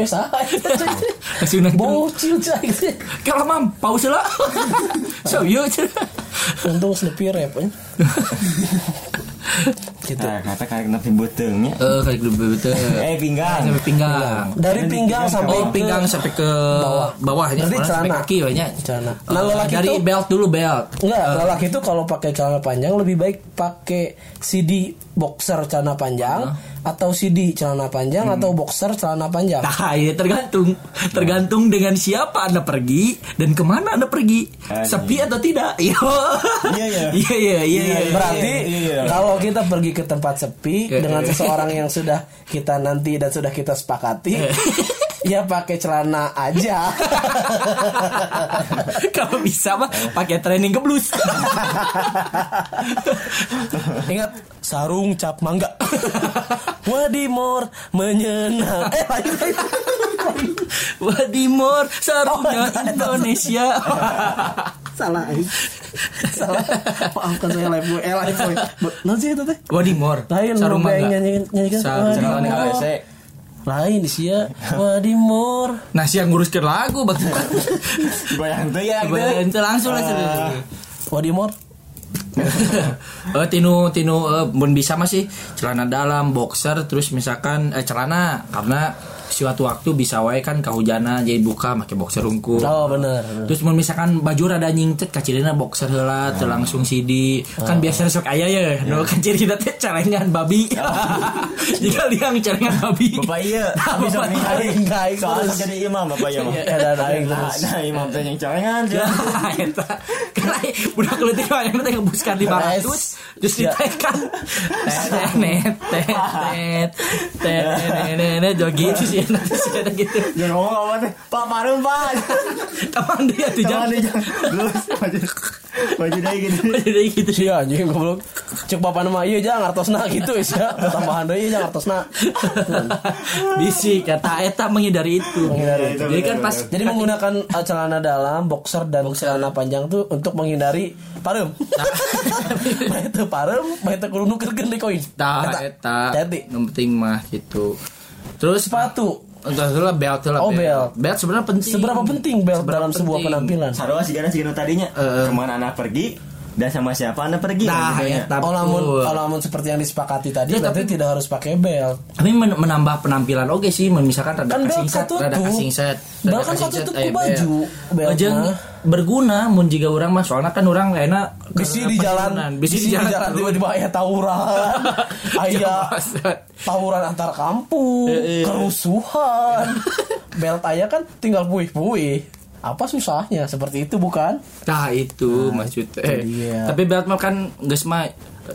Speaker 3: Eh saha?
Speaker 1: Langsung nang-
Speaker 3: Bocil cai.
Speaker 1: Kalau mam, pause lah. So, yuk.
Speaker 3: Untung sleepy rap eh. Gitu.
Speaker 2: Nah, kata kayak nanti butengnya.
Speaker 1: Eh, kayak dulu betul.
Speaker 2: Eh pinggang.
Speaker 1: Sampai pinggang.
Speaker 3: Dari pinggang sampai
Speaker 1: Oh,
Speaker 3: ke
Speaker 1: pinggang sampai ke
Speaker 3: bawah.
Speaker 1: bawah ya.
Speaker 3: Berarti celana.
Speaker 1: kaki banyak.
Speaker 3: Celana. Nah, lelaki
Speaker 1: dari
Speaker 3: tuh-
Speaker 1: belt dulu belt.
Speaker 3: Enggak, lelaki itu kalau pakai celana panjang lebih baik pakai CD boxer celana panjang atau CD celana panjang atau boxer celana panjang.
Speaker 1: Nah, ini tergantung tergantung dengan siapa anda pergi dan ke mana anda pergi. Sepi atau tidak? Iya.
Speaker 2: Iya, iya.
Speaker 1: Iya, iya, iya. iya.
Speaker 3: Berarti
Speaker 2: Iya, iya.
Speaker 3: kalau kita pergi ke tempat sepi
Speaker 1: Iya,
Speaker 3: dengan
Speaker 1: iya.
Speaker 3: seseorang yang sudah kita nanti dan sudah kita sepakati, ya pakai celana aja.
Speaker 1: Kalau bisa mah pakai training ke blues.
Speaker 3: Ingat sarung cap mangga. Wadimor menyenang. Eh, lain, lain.
Speaker 1: Wadimor sarungnya
Speaker 3: Oh,
Speaker 1: Indonesia.
Speaker 3: salah eh. salah maafkan saya live boy eh live boy nanti itu teh
Speaker 1: Wadimor
Speaker 3: lain
Speaker 1: sarung mangga.
Speaker 3: nyanyi nyanyikan
Speaker 1: Sarung.
Speaker 2: KWC.
Speaker 3: Lain di sia Wadimor
Speaker 1: Nah, siang nguruskan lagu bang.
Speaker 2: Bayang tuh ya.
Speaker 1: Itu langsung lah.
Speaker 2: Ah.
Speaker 3: Wadimor
Speaker 1: eh tinu tinu eh, mun bisa masih celana dalam boxer terus misalkan eh, celana karena suatu waktu bisa wae kan kahujana jadi buka pakai boxer rungkul
Speaker 3: Oh bener. bener.
Speaker 1: Terus misalkan baju rada nyingcet kacirina boxer heula teu langsung CD. Kan biasa sok aya ya, no kacirina teh carengan babi. Jika liang carengan babi.
Speaker 2: Bapak iya, tapi sok
Speaker 3: Aing, aing,
Speaker 2: Soalnya jadi imam bapak iya.
Speaker 3: Ya, dan aing
Speaker 2: Nah,
Speaker 3: terus.
Speaker 2: nah imam teh yang celengan cenah.
Speaker 1: Eta kan budak leutik yang teh ngebuskan 500 terus
Speaker 3: Ya.
Speaker 1: ditekan. Tenet tenet tenet joget sih nanti sih ada gitu.
Speaker 2: Jangan ngomong apa teh. Pak Marum Pak.
Speaker 1: Taman dia tuh
Speaker 2: Jangan
Speaker 1: jangan
Speaker 2: deh jangan. Terus baju baju dia gini.
Speaker 1: jadi gitu sih.
Speaker 3: Iya anjing goblok. Cek bapak nama ieu jangan ngartosna gitu ya. Tambahan deui jangan ngartosna.
Speaker 1: Bisi kata eta menghindari itu.
Speaker 3: Menghindari
Speaker 2: itu.
Speaker 1: Jadi kan pas
Speaker 3: Jadi menggunakan uh, celana dalam, boxer dan celana panjang tuh untuk menghindari parem. Nah, itu parem, mah itu kudu nukerkeun di koin.
Speaker 1: Tah
Speaker 3: Eta.
Speaker 1: yang penting mah gitu. Terus
Speaker 3: Sepatu.
Speaker 1: Entah lah belt lah
Speaker 3: Oh, belt.
Speaker 1: Belt sebenarnya penting.
Speaker 3: Seberapa penting belt
Speaker 1: Seberapa
Speaker 3: dalam sebuah
Speaker 1: penting?
Speaker 3: penampilan?
Speaker 2: Sarua sih karena sih tadinya.
Speaker 1: Eh.
Speaker 2: Ke mana anak pergi dan sama siapa anak pergi.
Speaker 1: Nah,
Speaker 2: kan, ya.
Speaker 3: Oh,
Speaker 1: betul.
Speaker 3: oh, lamun seperti yang disepakati tadi,
Speaker 1: Ya,
Speaker 3: berarti
Speaker 1: tapi-
Speaker 3: tidak harus pakai belt.
Speaker 1: Tapi men- menambah penampilan oke sih, men- misalkan rada
Speaker 3: Kan
Speaker 1: kasing set, rada kasing set.
Speaker 3: kan katutup
Speaker 1: set,
Speaker 3: ku
Speaker 1: eh,
Speaker 3: baju,
Speaker 1: belt. Berguna mun jika orang mah soalnya kan orang enak
Speaker 3: Bisi di jalan,
Speaker 1: bisi di jalan,
Speaker 3: tiba-tiba aya tawuran, aya tawuran antar kampung, kerusuhan. Belt aya kan tinggal puih-puih. Apa susahnya? Seperti itu bukan?
Speaker 1: Nah itu maksudnya. Eh. Tapi belt mah kan geus mah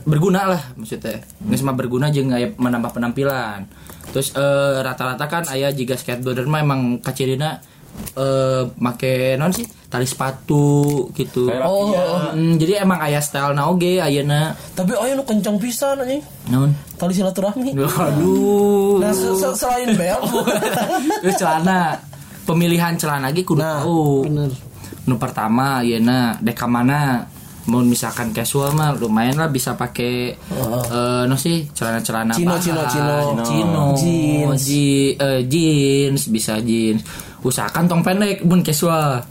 Speaker 1: berguna lah maksudnya. Geus mah berguna jeung aya menambah penampilan. Terus eh, rata-rata kan aya jika skateboarder mah emang kacirina eh make non sih tali sepatu gitu.
Speaker 2: Kayak
Speaker 3: Oh.
Speaker 1: Hmm, jadi emang aya style na oge ayeuna
Speaker 3: Tapi aya nu kencang pisan anjing.
Speaker 1: naon?
Speaker 3: Tali silaturahmi.
Speaker 1: Waduh.
Speaker 3: Nah, se- se- selain belt,
Speaker 1: Terus celana pemilihan celana lagi kudu
Speaker 3: Nah,
Speaker 1: tahu.
Speaker 3: bener.
Speaker 1: Nu pertama yeuna deka mana mau misalkan casual mah lumayan lah bisa pakai eh no sih celana-celana
Speaker 3: Cino,
Speaker 1: bahan.
Speaker 3: cino, cino.
Speaker 1: cino,
Speaker 3: Jeans.
Speaker 1: eh, jeans bisa jeans usahakan tong pendek bun casual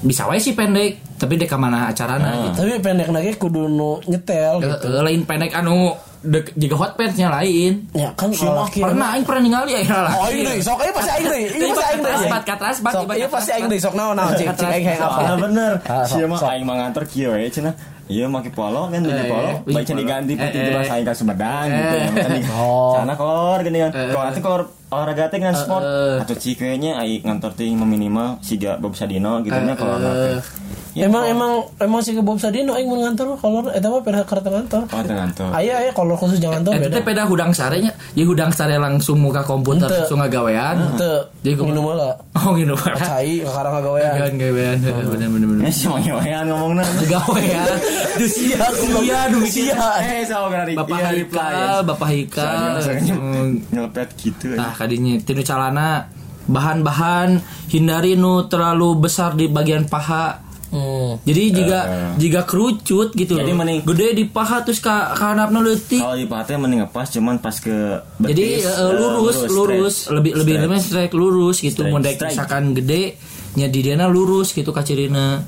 Speaker 1: bisa wae sih pendek tapi deka mana acarana gitu
Speaker 3: tapi pendek lagi kudu nu nyetel
Speaker 1: Eh,
Speaker 3: gitu.
Speaker 1: eh, lain pendek anu dek, jika hot pantsnya lain
Speaker 3: Ya kan kalau laki
Speaker 1: pernah aing pernah ningali aing lah
Speaker 3: Oh iya sok aja pasti aing deui. Iya pasti aing deui.
Speaker 1: Transbat, ka transbat,
Speaker 3: Sok
Speaker 1: ibarat
Speaker 3: iya pasti aing deui sok naon naon cek cek aing hayang apa.
Speaker 2: Ah bener.
Speaker 3: Ah, sok,
Speaker 2: Siapa mah
Speaker 3: sok.
Speaker 2: aing mah ngantor kieu we cenah. Iya make polo kan beli
Speaker 1: Eh,
Speaker 2: polo,
Speaker 1: polo.
Speaker 2: diganti penting
Speaker 1: eh.
Speaker 2: jelas aing ka Sumedang gitu ya. Tadi
Speaker 3: Oh.
Speaker 2: sana kolor gini kan. Kalau nanti kolor olahraga teh kan sport.
Speaker 1: eh.
Speaker 2: Atau ci kayaknya aing ngantor teh minimal siga Bob Sadino gitu nya
Speaker 1: Eh,
Speaker 2: kolor
Speaker 1: eh.
Speaker 2: teh. Ya,
Speaker 3: Emang emang emang si Bob Sadino aing mun ngantor kolor eta mah pernah kartu ngantor.
Speaker 2: Oh, ngantor.
Speaker 3: Aya aya kolor khusus jangan ngantor
Speaker 1: Eta
Speaker 3: beda.
Speaker 1: teh peda hudang sarenya, ya hudang sare langsung muka komputer langsung ngagawean.
Speaker 3: Teu
Speaker 1: Jadi
Speaker 3: minum heula.
Speaker 1: Oh gitu Pak.
Speaker 3: Cai karang ngagawean.
Speaker 1: Gawean gawean bener bener bener.
Speaker 2: Ya semua yang ngomongna.
Speaker 1: Gawean. Duh sia sia duh sia.
Speaker 2: Eh, sama kan
Speaker 1: Bapak
Speaker 2: iya,
Speaker 1: Haikal, Bapak Haikal.
Speaker 2: Soalnya
Speaker 1: Hmm.
Speaker 2: nyelepet gitu.
Speaker 1: Nah, kadinya tinu calana bahan-bahan hindari nu terlalu besar di bagian paha.
Speaker 3: Hmm.
Speaker 1: Jadi jika
Speaker 2: Eh.
Speaker 1: jika kerucut gitu
Speaker 2: Jadi mending-
Speaker 1: gede di paha terus ka kanapna leutik.
Speaker 2: Kalau di pahatnya mending ngepas cuman pas ke
Speaker 1: Jadi
Speaker 2: betis,
Speaker 1: eh,
Speaker 2: eh,
Speaker 1: lurus, lurus,
Speaker 2: stretch.
Speaker 1: lebih lebih
Speaker 2: Stretch.
Speaker 1: lebih strike lurus gitu. Mun misalkan gede, nya di diana lurus gitu kacirina.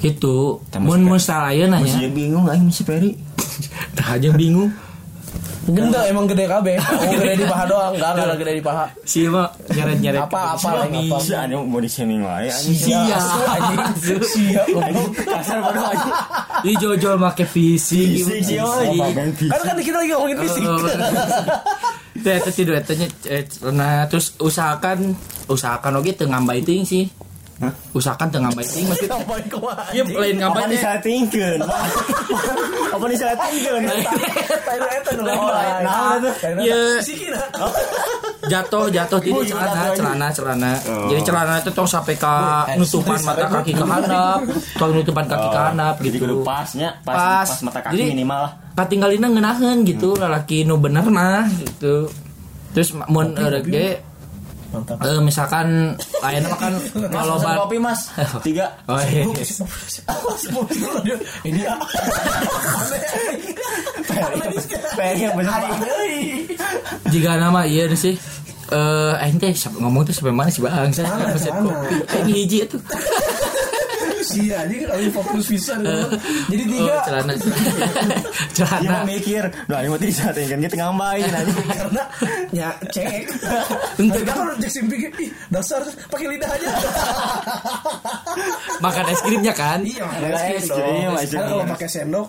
Speaker 1: Gitu. Mun mun salaya
Speaker 2: Masih
Speaker 1: nanya.
Speaker 2: bingung aing si Peri.
Speaker 1: Tah aja bingung.
Speaker 3: Genda emang gede kabeh. Oh gede di paha doang, enggak enggak gede di paha.
Speaker 1: Si mah nyeret-nyeret.
Speaker 3: Apa apa apa.
Speaker 2: Si ada body shaming wae anjing.
Speaker 1: Sia.
Speaker 3: Anjing. Sia.
Speaker 2: Kasar bodoh anjing.
Speaker 1: Ih jojol make fisik.
Speaker 2: Fisik sih, oi.
Speaker 3: Kan kan kita lagi ngomongin fisik.
Speaker 1: Oh, Teh teh tidur tanya nah terus usahakan usahakan oge teu ngambai ting sih.
Speaker 2: Hah?
Speaker 1: Usahakan ngambai ting maksudnya.
Speaker 3: Ngapain kumaha?
Speaker 1: Iya lain
Speaker 2: Apa
Speaker 1: ngambai teh.
Speaker 2: disatingkeun? Apa disatingkeun?
Speaker 3: Tahu eta nu lain.
Speaker 2: Nah, itu.
Speaker 1: Iya.
Speaker 3: Sikina.
Speaker 1: jatuh jatuh di
Speaker 2: Boy,
Speaker 1: celana celana celana
Speaker 2: Oh.
Speaker 1: jadi celana itu tong sampai ke nutupan mata kaki ke handap tong nutupan kaki ke handap
Speaker 2: Jadi kudu
Speaker 1: gitu
Speaker 2: pasnya, pas,
Speaker 1: Pas.
Speaker 2: pas mata kaki
Speaker 1: Jadi-
Speaker 2: minimal lah.
Speaker 1: katinggalina ngeunaheun gitu lalaki nu bener mah gitu terus mun eh, misalkan lain mah kan kalau
Speaker 2: Mas,
Speaker 1: ba-
Speaker 2: kopi mas, tiga.
Speaker 1: Oh, iya.
Speaker 3: Ini ya.
Speaker 2: Peri yang bener.
Speaker 1: jika nama iya sih eh aing teh sampe ngomong tuh sampai mana sih bang saya
Speaker 3: celana.
Speaker 1: kopi aing hiji itu
Speaker 3: sia aja kali fokus bisa jadi
Speaker 1: Oh,
Speaker 3: tiga
Speaker 1: celana celana.
Speaker 2: Dia
Speaker 1: celana.
Speaker 2: mau mikir, nah ini mau bisa kan kita ngambain aja.
Speaker 3: karena ya cek Entah kan udah cek simpik ih dasar pakai lidah aja
Speaker 1: Makan es krimnya kan?
Speaker 3: iya makan es krim kalau pakai sendok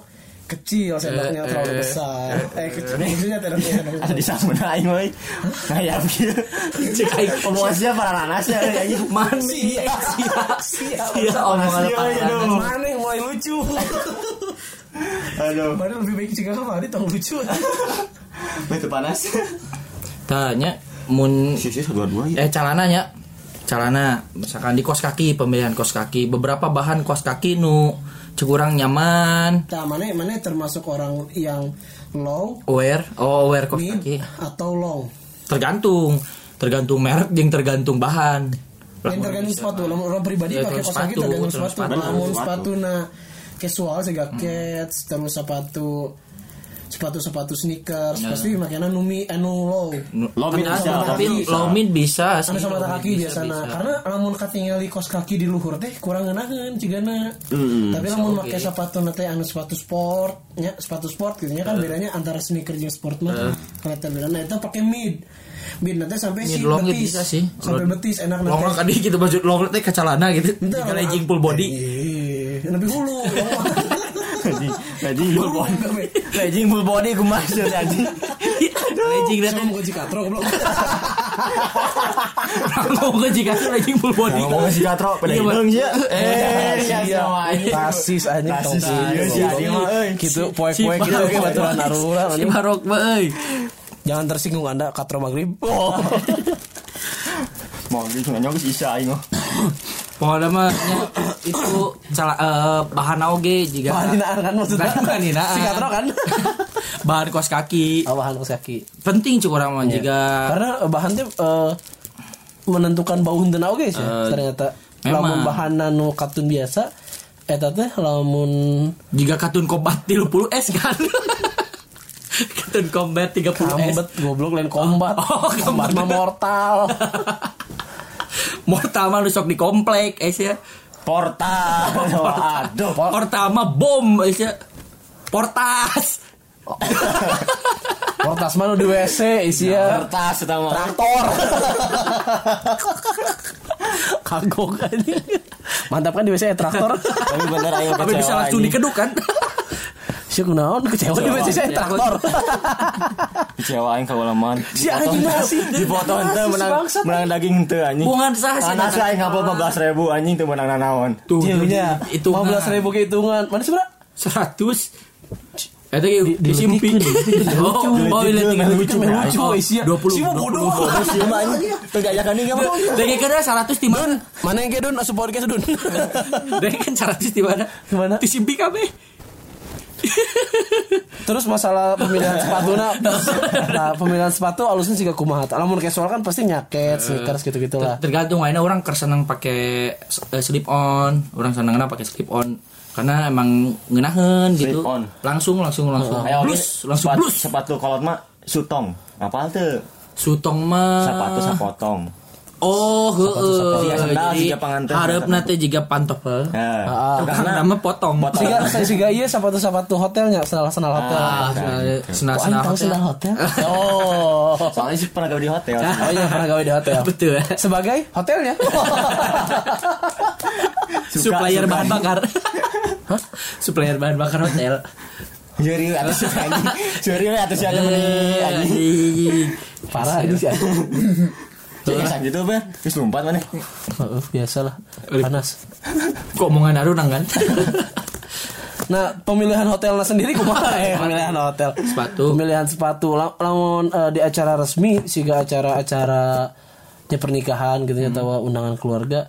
Speaker 3: kecil sendoknya
Speaker 1: Eh,
Speaker 3: terlalu
Speaker 1: eh,
Speaker 3: besar eh kecil maksudnya sendoknya
Speaker 2: Ada di sana aing euy. Kayak gitu.
Speaker 1: Cek aing.
Speaker 2: Omongan siapa para nanas ya anjing.
Speaker 1: Mana
Speaker 3: Sia.
Speaker 1: sia
Speaker 3: Sia.
Speaker 1: sia omongan apa
Speaker 3: mana mulai lucu
Speaker 2: Aduh.
Speaker 3: mana lebih baik jika kemarin tong lucu
Speaker 2: Betul panas.
Speaker 1: Tanya mun
Speaker 2: Sisi dua-dua ya.
Speaker 1: eh calananya calana misalkan di kos kaki pemilihan kos kaki beberapa bahan kos kaki nu cekurang nyaman.
Speaker 3: Nah mana mana termasuk orang yang long?
Speaker 1: Aware oh aware kos
Speaker 3: mid
Speaker 1: kaki.
Speaker 3: atau long?
Speaker 1: Tergantung tergantung merek yang tergantung bahan.
Speaker 3: Yang tergantung sepatu lamun orang pribadi pakai kos kaki tergantung sepatu.
Speaker 1: sepatu.
Speaker 3: namun
Speaker 2: Sepatu.
Speaker 3: sepatu. nah casual sega cats terus sepatu sepatu sepatu sneakers pasti makanya numi anu low
Speaker 2: Low mid
Speaker 1: Ada,
Speaker 2: bisa,
Speaker 1: tapi
Speaker 3: low mid
Speaker 1: mid bisa.
Speaker 3: Anu sama kaki
Speaker 1: bisa,
Speaker 3: biasana
Speaker 1: bisa.
Speaker 3: karena lamun katinggal di kos kaki di luhur teh kurang ngeunaheun cigana.
Speaker 2: Mm.
Speaker 3: tapi lamun make sepatu nate anu sepatu sport nya sepatu sport gitu nya kan bedanya antara sneaker jeung sport mah. Kelihatan beda. Nah itu pakai mid. Mid nanti sampai si
Speaker 1: long
Speaker 3: betis.
Speaker 1: bisa sih.
Speaker 3: sampai betis enak
Speaker 1: long long
Speaker 3: nanti
Speaker 1: tadi gitu baju long teh kacalana gitu. Tinggal full body.
Speaker 3: Eh lebih hulu
Speaker 2: Anjing full body. Anjing full body ku maksud anjing.
Speaker 1: legging
Speaker 3: saya
Speaker 1: teh
Speaker 3: mau kunci katro goblok.
Speaker 1: Ngomong jika tuh legging full body.
Speaker 2: Ngomong si Katro pada
Speaker 1: Iya,
Speaker 2: hidung
Speaker 1: Bang.
Speaker 2: ya. Eh,
Speaker 3: Iya, rasis anjing.
Speaker 2: Rasis, iya, mah,
Speaker 3: gitu poek-poek gitu kayak baturan arura
Speaker 1: si barok euy
Speaker 3: jangan tersinggung anda katro maghrib. Oh.
Speaker 2: Mau gitu nyok sisa aing mah.
Speaker 1: Pokoknya mah nya, itu cala, eh, bahan oge jika
Speaker 3: bahan hinaan kan maksudnya?
Speaker 1: Bahan hinaan.
Speaker 3: Si katro kan?
Speaker 1: Bahan kos kaki.
Speaker 3: Oh, bahan kaos kaki.
Speaker 1: Penting cukup orang mah jika
Speaker 3: karena bahan teh eh, menentukan bau henteu oge sih
Speaker 1: Eh,
Speaker 3: ternyata.
Speaker 1: memang.
Speaker 3: lamun bahan nu katun biasa eta teh lamun
Speaker 1: jika katun kombat 30 S kan? Katun combat 30 S.
Speaker 3: Kambet goblok lain kombat.
Speaker 1: Oh,
Speaker 3: kombat mah mortal
Speaker 1: mortal mah lu sok di komplek es ya
Speaker 2: Portal. Aduh.
Speaker 1: mortal mah bom es ya portas
Speaker 3: Portas mana di WC isi ya
Speaker 2: Kertas eta mah.
Speaker 3: traktor. Kagok aja. Mantap kan di WC ya, traktor.
Speaker 2: Tapi bener aing
Speaker 1: tapi bisa
Speaker 2: kecewa.
Speaker 1: langsung dikeduk kan
Speaker 3: Si kunaon kecewa di WC saya traktor.
Speaker 2: Kecewa aing kawalaman.
Speaker 3: Si anjing masih
Speaker 2: Di foto henteu menang
Speaker 3: Bangsat.
Speaker 2: menang daging henteu anjing.
Speaker 1: bukan sah sih
Speaker 2: Anak saya ngapa 15 ribu anjing tuh menang nanaon.
Speaker 1: tuh
Speaker 3: Jauhnya
Speaker 1: itu
Speaker 3: 15 ribu kehitungan. Mana sih,
Speaker 1: seratus Eta kayak disimpi. Oh, oh,
Speaker 2: Diletik,
Speaker 1: lihat
Speaker 2: lucu,
Speaker 1: lucu. Oh,
Speaker 3: isi ya.
Speaker 1: 20.
Speaker 3: Si mau bodoh.
Speaker 2: Sih mah anjing. Tegayakan ini enggak mau.
Speaker 1: Dari kira 100 di mana?
Speaker 3: Mana yang kayak Dun? Asup podcast Dun.
Speaker 1: Dari kan 100 di mana?
Speaker 3: Di mana?
Speaker 1: Disimpi kabeh.
Speaker 3: Terus masalah pemilihan sepatu nah, nah pemilihan sepatu alusnya juga kumaha. Lamun casual kan pasti nyaket, sneakers gitu-gitu lah.
Speaker 1: Tergantung aina orang keur seneng pakai eh, slip on, orang senengna pakai slip on karena emang ngeunaheun gitu.
Speaker 2: Slip on.
Speaker 1: Langsung langsung langsung.
Speaker 2: Ayo,
Speaker 1: Blus, langsung
Speaker 2: sepatu,
Speaker 1: blus.
Speaker 2: sepatu kolot mah sutong. Apal tuh?
Speaker 1: Sutong mah
Speaker 2: Sepatu sapotong.
Speaker 1: Oh, heeh.
Speaker 2: Iya, sandal panganten.
Speaker 1: hareupna teh jiga pantofel.
Speaker 2: Nah,
Speaker 3: Ah,
Speaker 1: Karena nama potong.
Speaker 3: Siga siga iya sepatu-sepatu hotelnya, sendal-sendal hotel.
Speaker 1: Ah, senal senal
Speaker 3: Oh, tahu sendal hotel. Oh.
Speaker 2: soalnya sih pernah gawe di hotel.
Speaker 3: Oh iya pernah gawe di hotel.
Speaker 1: Betul.
Speaker 3: Sebagai hotelnya.
Speaker 1: Supplier bahan bakar. Supplier bahan bakar hotel.
Speaker 2: Juri atas. Juri atas anjing.
Speaker 1: Anjing.
Speaker 3: Parah ini sih.
Speaker 2: Cek esak gitu be. Terus lompat mana?
Speaker 3: Oh, biasalah. Panas.
Speaker 1: Kok omongan Arunang kan?
Speaker 3: Nah, pemilihan hotelnya sendiri kumaha ya? Pemilihan hotel.
Speaker 1: Sepatu.
Speaker 3: Pemilihan sepatu Lam- lamun eh, di acara resmi siga acara-acara nya pernikahan gitu ya atau undangan keluarga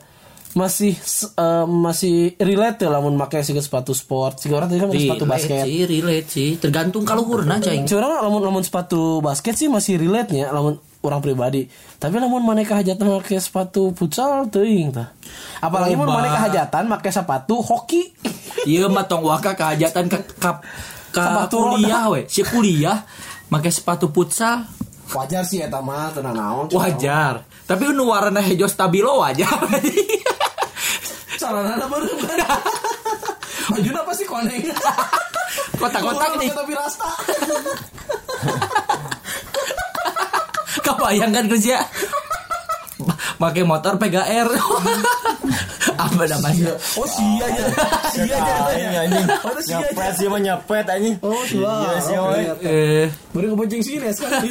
Speaker 3: masih eh, masih relate ya lamun make siga sepatu sport. Siga orang tadi kan pakai sepatu basket.
Speaker 1: sih, relate sih. Tergantung kalau hurna cing.
Speaker 3: Curang lamun lamun sepatu basket sih masih relate nya lamun orang pribadi. Tapi lamun maneh hajatan make sepatu futsal teuing tah. Apalagi mun maneh hajatan make sepatu hoki.
Speaker 1: Iya mah tong waka kehajatan ke kap ke
Speaker 3: Sepatu
Speaker 1: kuliah we. Si kuliah pakai sepatu futsal
Speaker 3: Wajar sih eta mah tenang naon.
Speaker 1: wajar. Tapi nu warna hijau stabilo wajar.
Speaker 3: celana baru. Bajuna pasti koneng.
Speaker 1: Kotak-kotak nih.
Speaker 3: Tapi rasta.
Speaker 1: Kebayang kan Gus ya? Pakai motor PGR. Apa namanya?
Speaker 3: Oh sia ya. Sia ya.
Speaker 2: Anjing.
Speaker 3: Oh, sia
Speaker 2: Nyepet
Speaker 3: aja.
Speaker 2: sih mah nyepet anjing.
Speaker 3: Oh,
Speaker 2: Iya sih,
Speaker 3: Oh.
Speaker 1: Eh,
Speaker 3: Baru kebonceng sini sekarang.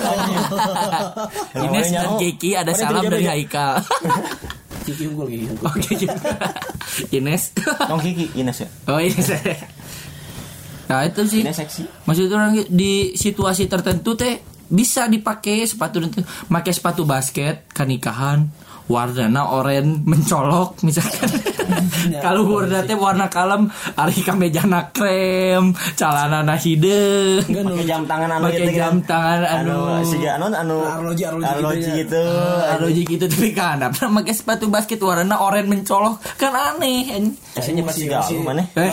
Speaker 1: Ines dan. Kiki ada salam
Speaker 2: kerja
Speaker 1: dari? Haikal.
Speaker 3: Kiki unggul Kiki unggul.
Speaker 1: Oke. Ines.
Speaker 2: Tong Kiki Ines ya.
Speaker 1: Oh iya. Nah itu sih.
Speaker 2: Ines seksi.
Speaker 1: Maksud orang di situasi tertentu teh bisa dipakai sepatu itu, pakai sepatu basket kanikahan warnana oranye mencolok misalkan kalau warna teh warna kalem ari kamejana krem celana hidung
Speaker 2: Pakai jam tangan anu
Speaker 1: pakai
Speaker 2: gitu
Speaker 1: jam
Speaker 2: kan.
Speaker 1: tangan anu
Speaker 2: anu si anu anu
Speaker 3: Arloji, arloji
Speaker 2: arloji
Speaker 3: gitu ya.
Speaker 2: gitu.
Speaker 1: Arloji gitu tapi kan apa pakai sepatu basket warna oranye mencolok kan aneh.
Speaker 2: Biasanya pasti gaul mana?
Speaker 1: Eh.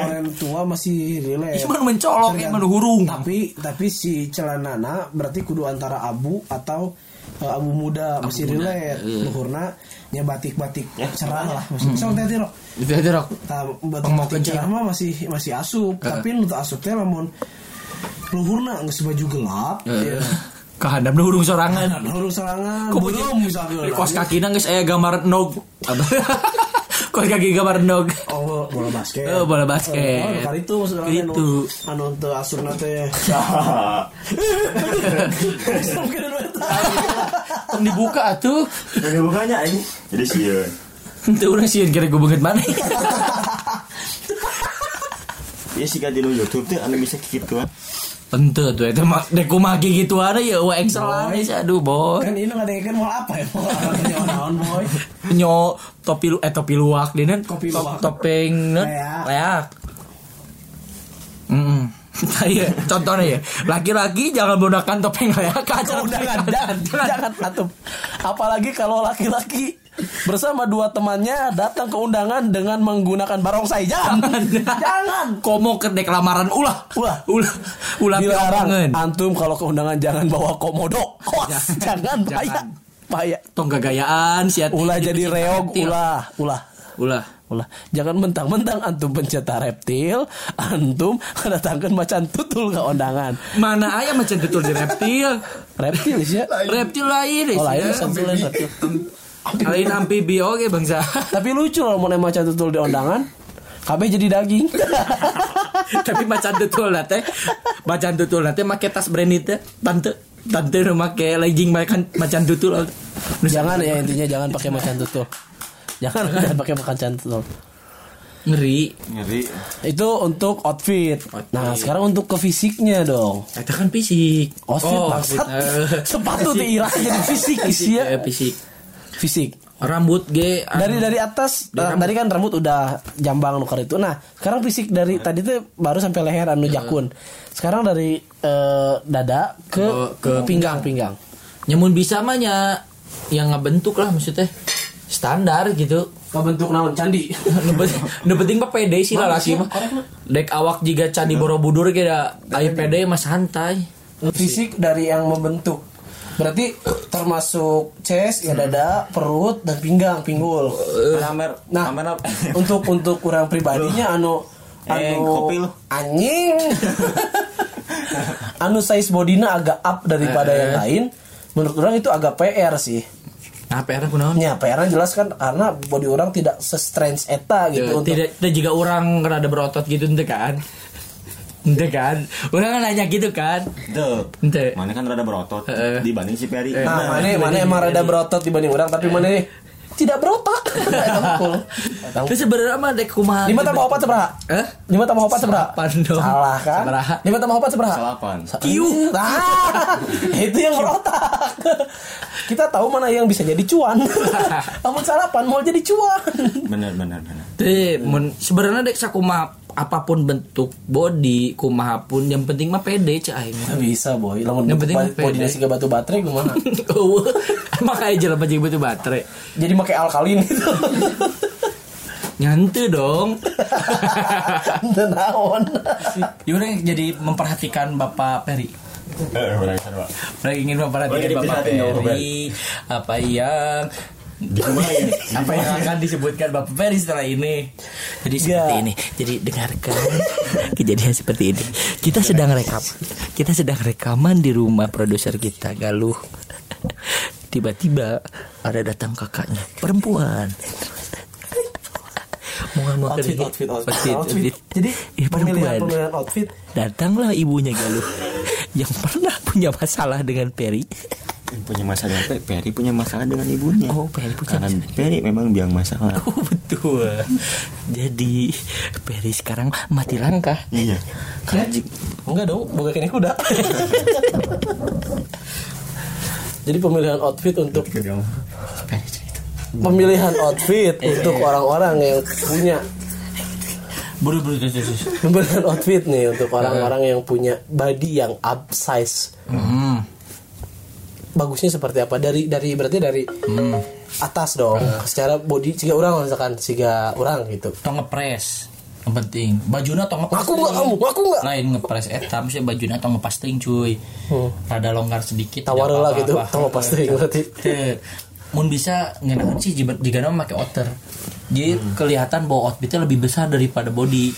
Speaker 3: Oren tua masih relax.
Speaker 1: Cuma mencolok ya mana hurung.
Speaker 3: Tapi tapi si celanana berarti kudu antara abu atau uh, abu muda masih
Speaker 1: muda,
Speaker 3: relate.
Speaker 1: iya.
Speaker 3: Luhurna nya batik-batik
Speaker 2: Ya,
Speaker 3: cerah lah. Masih so teh rok.
Speaker 1: Aja rok.
Speaker 3: Tah
Speaker 1: Mau
Speaker 3: batik-batik
Speaker 1: kecil.
Speaker 3: cerah mah masih masih asup, tapi nu asup teh lamun luhurna geus baju gelap.
Speaker 1: Eh,
Speaker 3: ya.
Speaker 1: Kehandap nu hurung sorangan.
Speaker 3: Nah, hurung serangan.
Speaker 1: Kok
Speaker 3: belum misalnya.
Speaker 1: Kos kaki geus aya gambar nog. Kos kaki gambar nog.
Speaker 3: Oh, bola basket.
Speaker 1: Oh, bola basket.
Speaker 3: Oh, kali itu maksudnya
Speaker 1: Itu.
Speaker 3: anu anu teu asurna teh.
Speaker 1: Dibuka atuh.
Speaker 2: Ini bukannya ini. Jadi sieun.
Speaker 1: Teu urang sieun kira gue banget mana.
Speaker 2: Ya sih kan di YouTube tuh anu bisa gitu kan.
Speaker 1: Ente tuh itu mah dek kumaha gitu ada ya wa excel sih aduh boy.
Speaker 3: Kan ini ngadekeun mau apa ya? Mau naon boy?
Speaker 1: Nyo topi lu eh topi luwak dina
Speaker 3: Topi
Speaker 1: top-
Speaker 3: luwak.
Speaker 1: topeng
Speaker 3: Leak.
Speaker 1: leak. Hmm. Saya contohnya ya laki-laki jangan menggunakan topeng leak acara
Speaker 3: Jangan, jangan, jangan atum. Apalagi kalau laki-laki bersama dua temannya datang ke undangan dengan menggunakan barongsai. Jangan, jangan.
Speaker 1: komo ke dek lamaran ulah
Speaker 3: Ulah.
Speaker 1: ulah ulah
Speaker 3: Dilarang. Antum kalau ke undangan jangan bawa komodo. Kos, jangan bahaya.
Speaker 1: Jangan.
Speaker 3: Bahaya.
Speaker 1: tong gagayaan si
Speaker 3: Ulah jadi reog, ulah, ulah.
Speaker 1: ulah
Speaker 3: Ulah, jangan mentang-mentang antum pencetak reptil, antum kedatangkan macan tutul ke undangan.
Speaker 1: mana ayam macam betul di reptil
Speaker 3: Reptil sih ya.
Speaker 1: reptil lain
Speaker 3: Oh lain
Speaker 1: ya.
Speaker 3: satu lain reptil.
Speaker 1: lain amfibi oke bangsa
Speaker 3: Tapi lucu loh mau macan tutul di undangan. KB jadi daging.
Speaker 1: tapi macan tutul nate macan tutul nate make tas branded teh tante tante nu make legging macan macan tutul
Speaker 3: jangan ya intinya jangan pakai macan tutul. Jangan jangan pakai macan tutul.
Speaker 1: ngeri
Speaker 2: Ngeri.
Speaker 3: Itu untuk outfit. Nah, sekarang untuk ke fisiknya dong.
Speaker 1: itu kan fisik
Speaker 3: Outfit maksud sepatu diirah jadi fisik isi ya.
Speaker 1: Eh, fisik
Speaker 3: Fisik.
Speaker 1: rambut ge
Speaker 3: Dari dari atas eh, tadi kan rambut udah jambang nukar itu. Nah, sekarang fisik dari tadi tuh baru sampai leher anu jakun. Sekarang dari eh, dada ke
Speaker 1: Ke- ke
Speaker 3: pinggang pinggang.
Speaker 1: nyamun bisa mah nya yang ngebentuk lah maksudnya standar gitu
Speaker 3: Kebentuk naon candi.
Speaker 1: nu penting- mah pede sih lah laki mah dek awak jika candi borobudur da aya pede mah santai
Speaker 3: Fisik dari yang membentuk. Berarti termasuk chest, ya dada, perut dan pinggang, pinggul.
Speaker 2: Kamer,
Speaker 3: Nah,
Speaker 2: kamera.
Speaker 3: untuk untuk kurang pribadinya anu
Speaker 2: Eh,
Speaker 3: anu
Speaker 2: kopi lu.
Speaker 3: anjing. anu size bodina agak up daripada yang lain. Menurut orang itu agak PR sih.
Speaker 1: Nah PR kunaon
Speaker 3: Ya, PR jelas kan karena body orang tidak se-strange eta gitu untuk
Speaker 1: tidak tidak jika orang rada berotot gitu ente kan? Ente kan? Orang kan nanya gitu kan?
Speaker 2: Tuh.
Speaker 1: ente.
Speaker 2: Mana kan rada berotot
Speaker 1: Heeh.
Speaker 2: dibanding si Peri.
Speaker 3: Nah, mana mana emang rada berotot dibanding orang tapi mana tidak mah
Speaker 1: itu sebenarnya mah dek kumaha
Speaker 3: Lima tambah opat seberapa?
Speaker 1: Eh?
Speaker 3: Lima tambah opat seberapa? Salah kan? Lima tambah opat seberapa?
Speaker 2: Salapan.
Speaker 3: Kiu. Nah, itu yang berotak. Kita tahu mana yang bisa jadi cuan. Namun salapan mau jadi cuan.
Speaker 2: Bener bener bener.
Speaker 1: Teh, mun sebenarnya dek sakumaha apa pun bentuk body kumaha pun yang penting mah pede cah aing mah.
Speaker 3: Nggak bisa boy. Lamun
Speaker 1: Yang penting
Speaker 3: body
Speaker 1: pede.
Speaker 3: nasi batu baterai gimana?
Speaker 1: Makanya jalan aja butuh baterai.
Speaker 3: jadi pakai alkalin gitu.
Speaker 1: Nyantu dong.
Speaker 3: Naon.
Speaker 1: Gimana jadi memperhatikan Bapak Peri?
Speaker 2: Eh, kan.
Speaker 1: Mereka ingin memperhatikan Bapak Peri apa yang. apa yang akan disebutkan Bapak Ferry setelah ini. Jadi seperti ini. Jadi dengarkan kejadian seperti ini. Kita sedang rekam. Kita sedang rekaman di rumah produser kita Galuh. Tiba-tiba ada datang kakaknya perempuan. Mau ngamuk
Speaker 3: outfit, outfit, outfit,
Speaker 1: Outfit,
Speaker 3: outfit.
Speaker 1: outfit.
Speaker 3: Jadi pemilihan
Speaker 1: perempuan.
Speaker 3: pemilihan outfit
Speaker 1: Datanglah ibunya Galuh yang pernah punya masalah dengan Perry.
Speaker 2: Punya masalah apa? Perry punya masalah dengan ibunya.
Speaker 1: Oh, Perry punya
Speaker 2: Karena Perry memang biang masalah.
Speaker 1: Oh betul. Jadi Perry sekarang mati langkah.
Speaker 2: Iya. Karena jik-
Speaker 3: enggak dong bukan kini kuda jadi pemilihan outfit untuk pemilihan outfit untuk orang-orang yang punya pemilihan outfit nih untuk orang-orang yang punya body yang up size
Speaker 1: Hmm.
Speaker 3: Bagusnya seperti apa dari dari berarti dari atas dong secara body tiga orang misalkan tiga orang gitu
Speaker 1: Tong ngepres. Yang penting bajunya tong ngepres.
Speaker 3: Ngaku nggak kamu? Ngaku nggak?
Speaker 1: Lain ngepres etam sih bajunya tong ngepas teuing cuy. Rada longgar sedikit.
Speaker 3: tawar lah gitu tong pasti berarti.
Speaker 1: Mun bisa ngenaun sih jika jika pakai outer. Jadi kelihatan bahwa outfitnya lebih besar daripada body.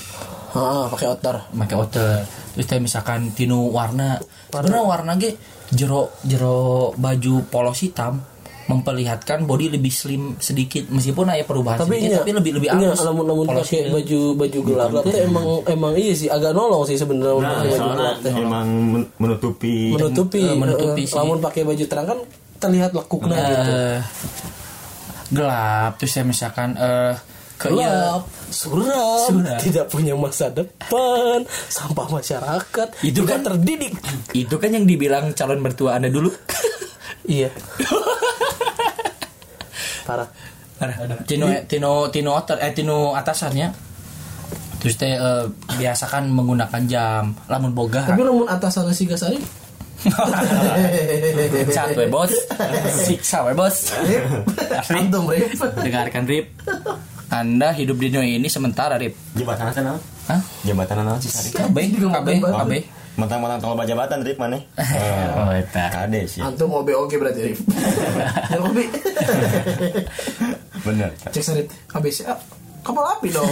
Speaker 3: Ah pakai outer
Speaker 1: pakai outer terus kayak misalkan tinu warna. Warna. Warna ge jero jero baju polos hitam memperlihatkan body lebih slim sedikit. Meskipun ada perubahan
Speaker 3: tapi
Speaker 1: sedikit
Speaker 3: iya,
Speaker 1: tapi lebih lebih
Speaker 3: iya,
Speaker 1: halus.
Speaker 3: namun namun pakai
Speaker 1: itu.
Speaker 3: baju baju gelap tuh emang emang iya sih agak nolong sih sebenarnya
Speaker 2: Nah,
Speaker 3: baju gelap teh.
Speaker 2: Emang men- menutupi.
Speaker 3: Menutupi
Speaker 1: Eh, menutupi
Speaker 3: eh,
Speaker 1: sih.
Speaker 3: namun pakai baju terang kan terlihat lekuknya gitu.
Speaker 1: Eh, gelap. Terus ya misalkan eh ke
Speaker 3: gelap suram,
Speaker 1: Suram.
Speaker 3: tidak punya masa depan sampah masyarakat
Speaker 1: Itu kan-
Speaker 3: terdidik.
Speaker 1: itu kan yang dibilang calon mertua anda dulu.
Speaker 3: Iya. Parah.
Speaker 1: Tino Tino Tino outer eh Tino atasannya terus teh eh, biasakan menggunakan jam lamun boga.
Speaker 3: Tapi namun atas sana si gasari
Speaker 1: Cat we bos. Siksa we bos.
Speaker 3: Antum rip.
Speaker 1: Dengarkan Rip Anda hidup di dunia ini sementara Rip
Speaker 2: jabatan apa nama?
Speaker 1: Hah?
Speaker 2: Jabatan apa sih?
Speaker 1: KB KB KB
Speaker 2: Mentang-mentang tolong jabatan Rip mana?
Speaker 1: Oh eta
Speaker 2: Kade sih.
Speaker 3: antum OB oke berarti rip ya OB
Speaker 2: Bener.
Speaker 3: cek sarit ABC ah, kapal api dong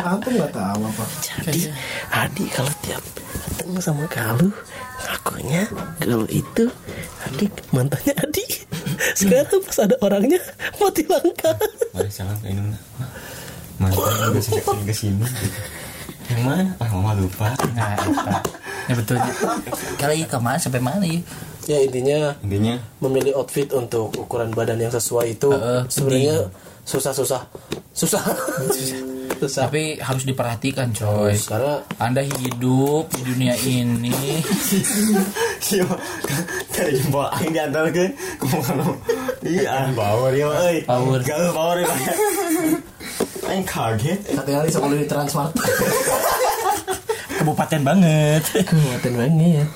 Speaker 3: antum nggak tahu apa
Speaker 4: Jadi Adi kalau tiap ketemu sama Galuh ngakunya Galuh itu adik mantannya Adi. Sekarang pas ada orangnya mati langka.
Speaker 2: Mari salam ke ini. Mantan udah sejak sini ke sini. gitu. Yang mana? Ah, mama lupa.
Speaker 1: Nah eta Ya betulnya Kali ke mana sampai mana ya
Speaker 3: ya intinya
Speaker 2: Intinya
Speaker 3: memilih outfit untuk ukuran badan yang sesuai itu
Speaker 1: Heeh,
Speaker 3: sebenarnya susah-susah susah susah
Speaker 1: Tapi harus diperhatikan coy
Speaker 3: karena
Speaker 1: Anda hidup di dunia ini
Speaker 2: Iya, dari jempol aing diantarkan Kumaha Iya, power ya.
Speaker 1: Power.
Speaker 2: Power ya. Aing kaget.
Speaker 3: katanya kali sekolah di Transmart.
Speaker 1: Kabupaten banget.
Speaker 3: Kekuatan banget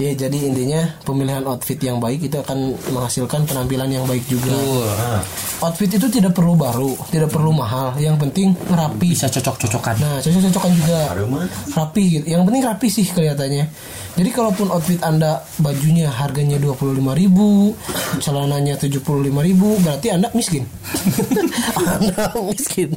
Speaker 3: Ya jadi intinya pemilihan outfit yang baik itu akan menghasilkan penampilan yang baik juga. Outfit itu tidak perlu baru, tidak perlu mahal, yang penting rapi.
Speaker 1: Bisa cocok-cocokan
Speaker 3: Nah, cocok-cocokan juga. Rapi gitu. Yang penting rapi sih kelihatannya. Jadi kalaupun outfit Anda bajunya harganya 25.000, celananya 75.000, berarti Anda miskin. anda miskin.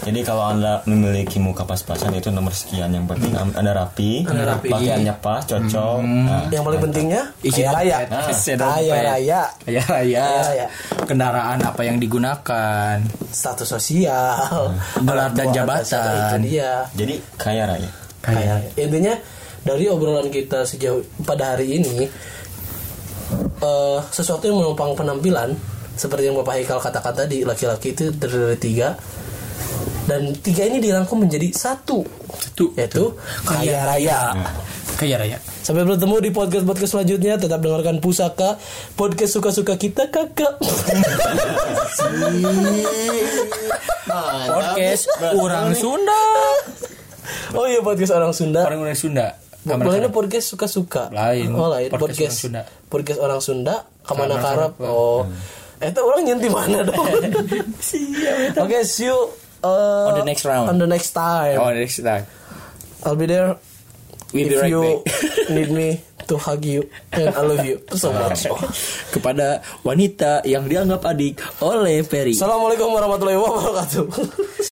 Speaker 2: Jadi kalau anda memiliki muka pas-pasan itu nomor sekian yang penting anda rapi,
Speaker 3: Anda rapi.
Speaker 2: pakaiannya pas, cocok. Nah,
Speaker 3: Yang paling pentingnya raya.
Speaker 1: dompet.
Speaker 3: Nah, Kaya raya.
Speaker 1: Kaya raya
Speaker 3: Kaya raya.
Speaker 1: Kendaraan apa yang digunakan
Speaker 3: Status sosial.
Speaker 1: Gelar dan
Speaker 3: Orang tua
Speaker 1: jabatan.
Speaker 3: Dia.
Speaker 2: jadi kaya raya.
Speaker 3: Kaya. Intinya dari obrolan kita sejauh pada hari ini eh sesuatu yang menopang penampilan seperti yang Bapak Haikal katakan tadi laki-laki itu terdiri dari tiga dan tiga ini dirangkum menjadi satu
Speaker 1: Satu.
Speaker 3: yaitu kaya raya.
Speaker 1: Kaya raya
Speaker 3: Sampai bertemu di podcast podcast selanjutnya. Tetap dengarkan pusaka podcast suka-suka kita kakak.
Speaker 1: Podcast orang Sunda
Speaker 3: oh iya podcast orang Sunda.
Speaker 1: Orang orang Sunda
Speaker 3: Bolehnya podcast suka-suka.
Speaker 1: Lain.
Speaker 3: Oh, lain.
Speaker 1: Podcast
Speaker 3: Podcast
Speaker 1: orang Sunda.
Speaker 3: podcast orang Sunda. Ke mana
Speaker 1: Kamana
Speaker 3: karep?
Speaker 1: karep.
Speaker 3: Oh. Itu orang nyenti mana dong? Oke, see you uh,
Speaker 1: on the next round.
Speaker 3: On the next time.
Speaker 1: Oh, on the next time.
Speaker 3: I'll be there.
Speaker 1: We'll
Speaker 3: if be
Speaker 1: right
Speaker 3: you
Speaker 1: back.
Speaker 3: need me to hug you and I love you so much. Oh.
Speaker 1: Kepada wanita yang dianggap adik oleh Perry.
Speaker 3: Assalamualaikum warahmatullahi wabarakatuh.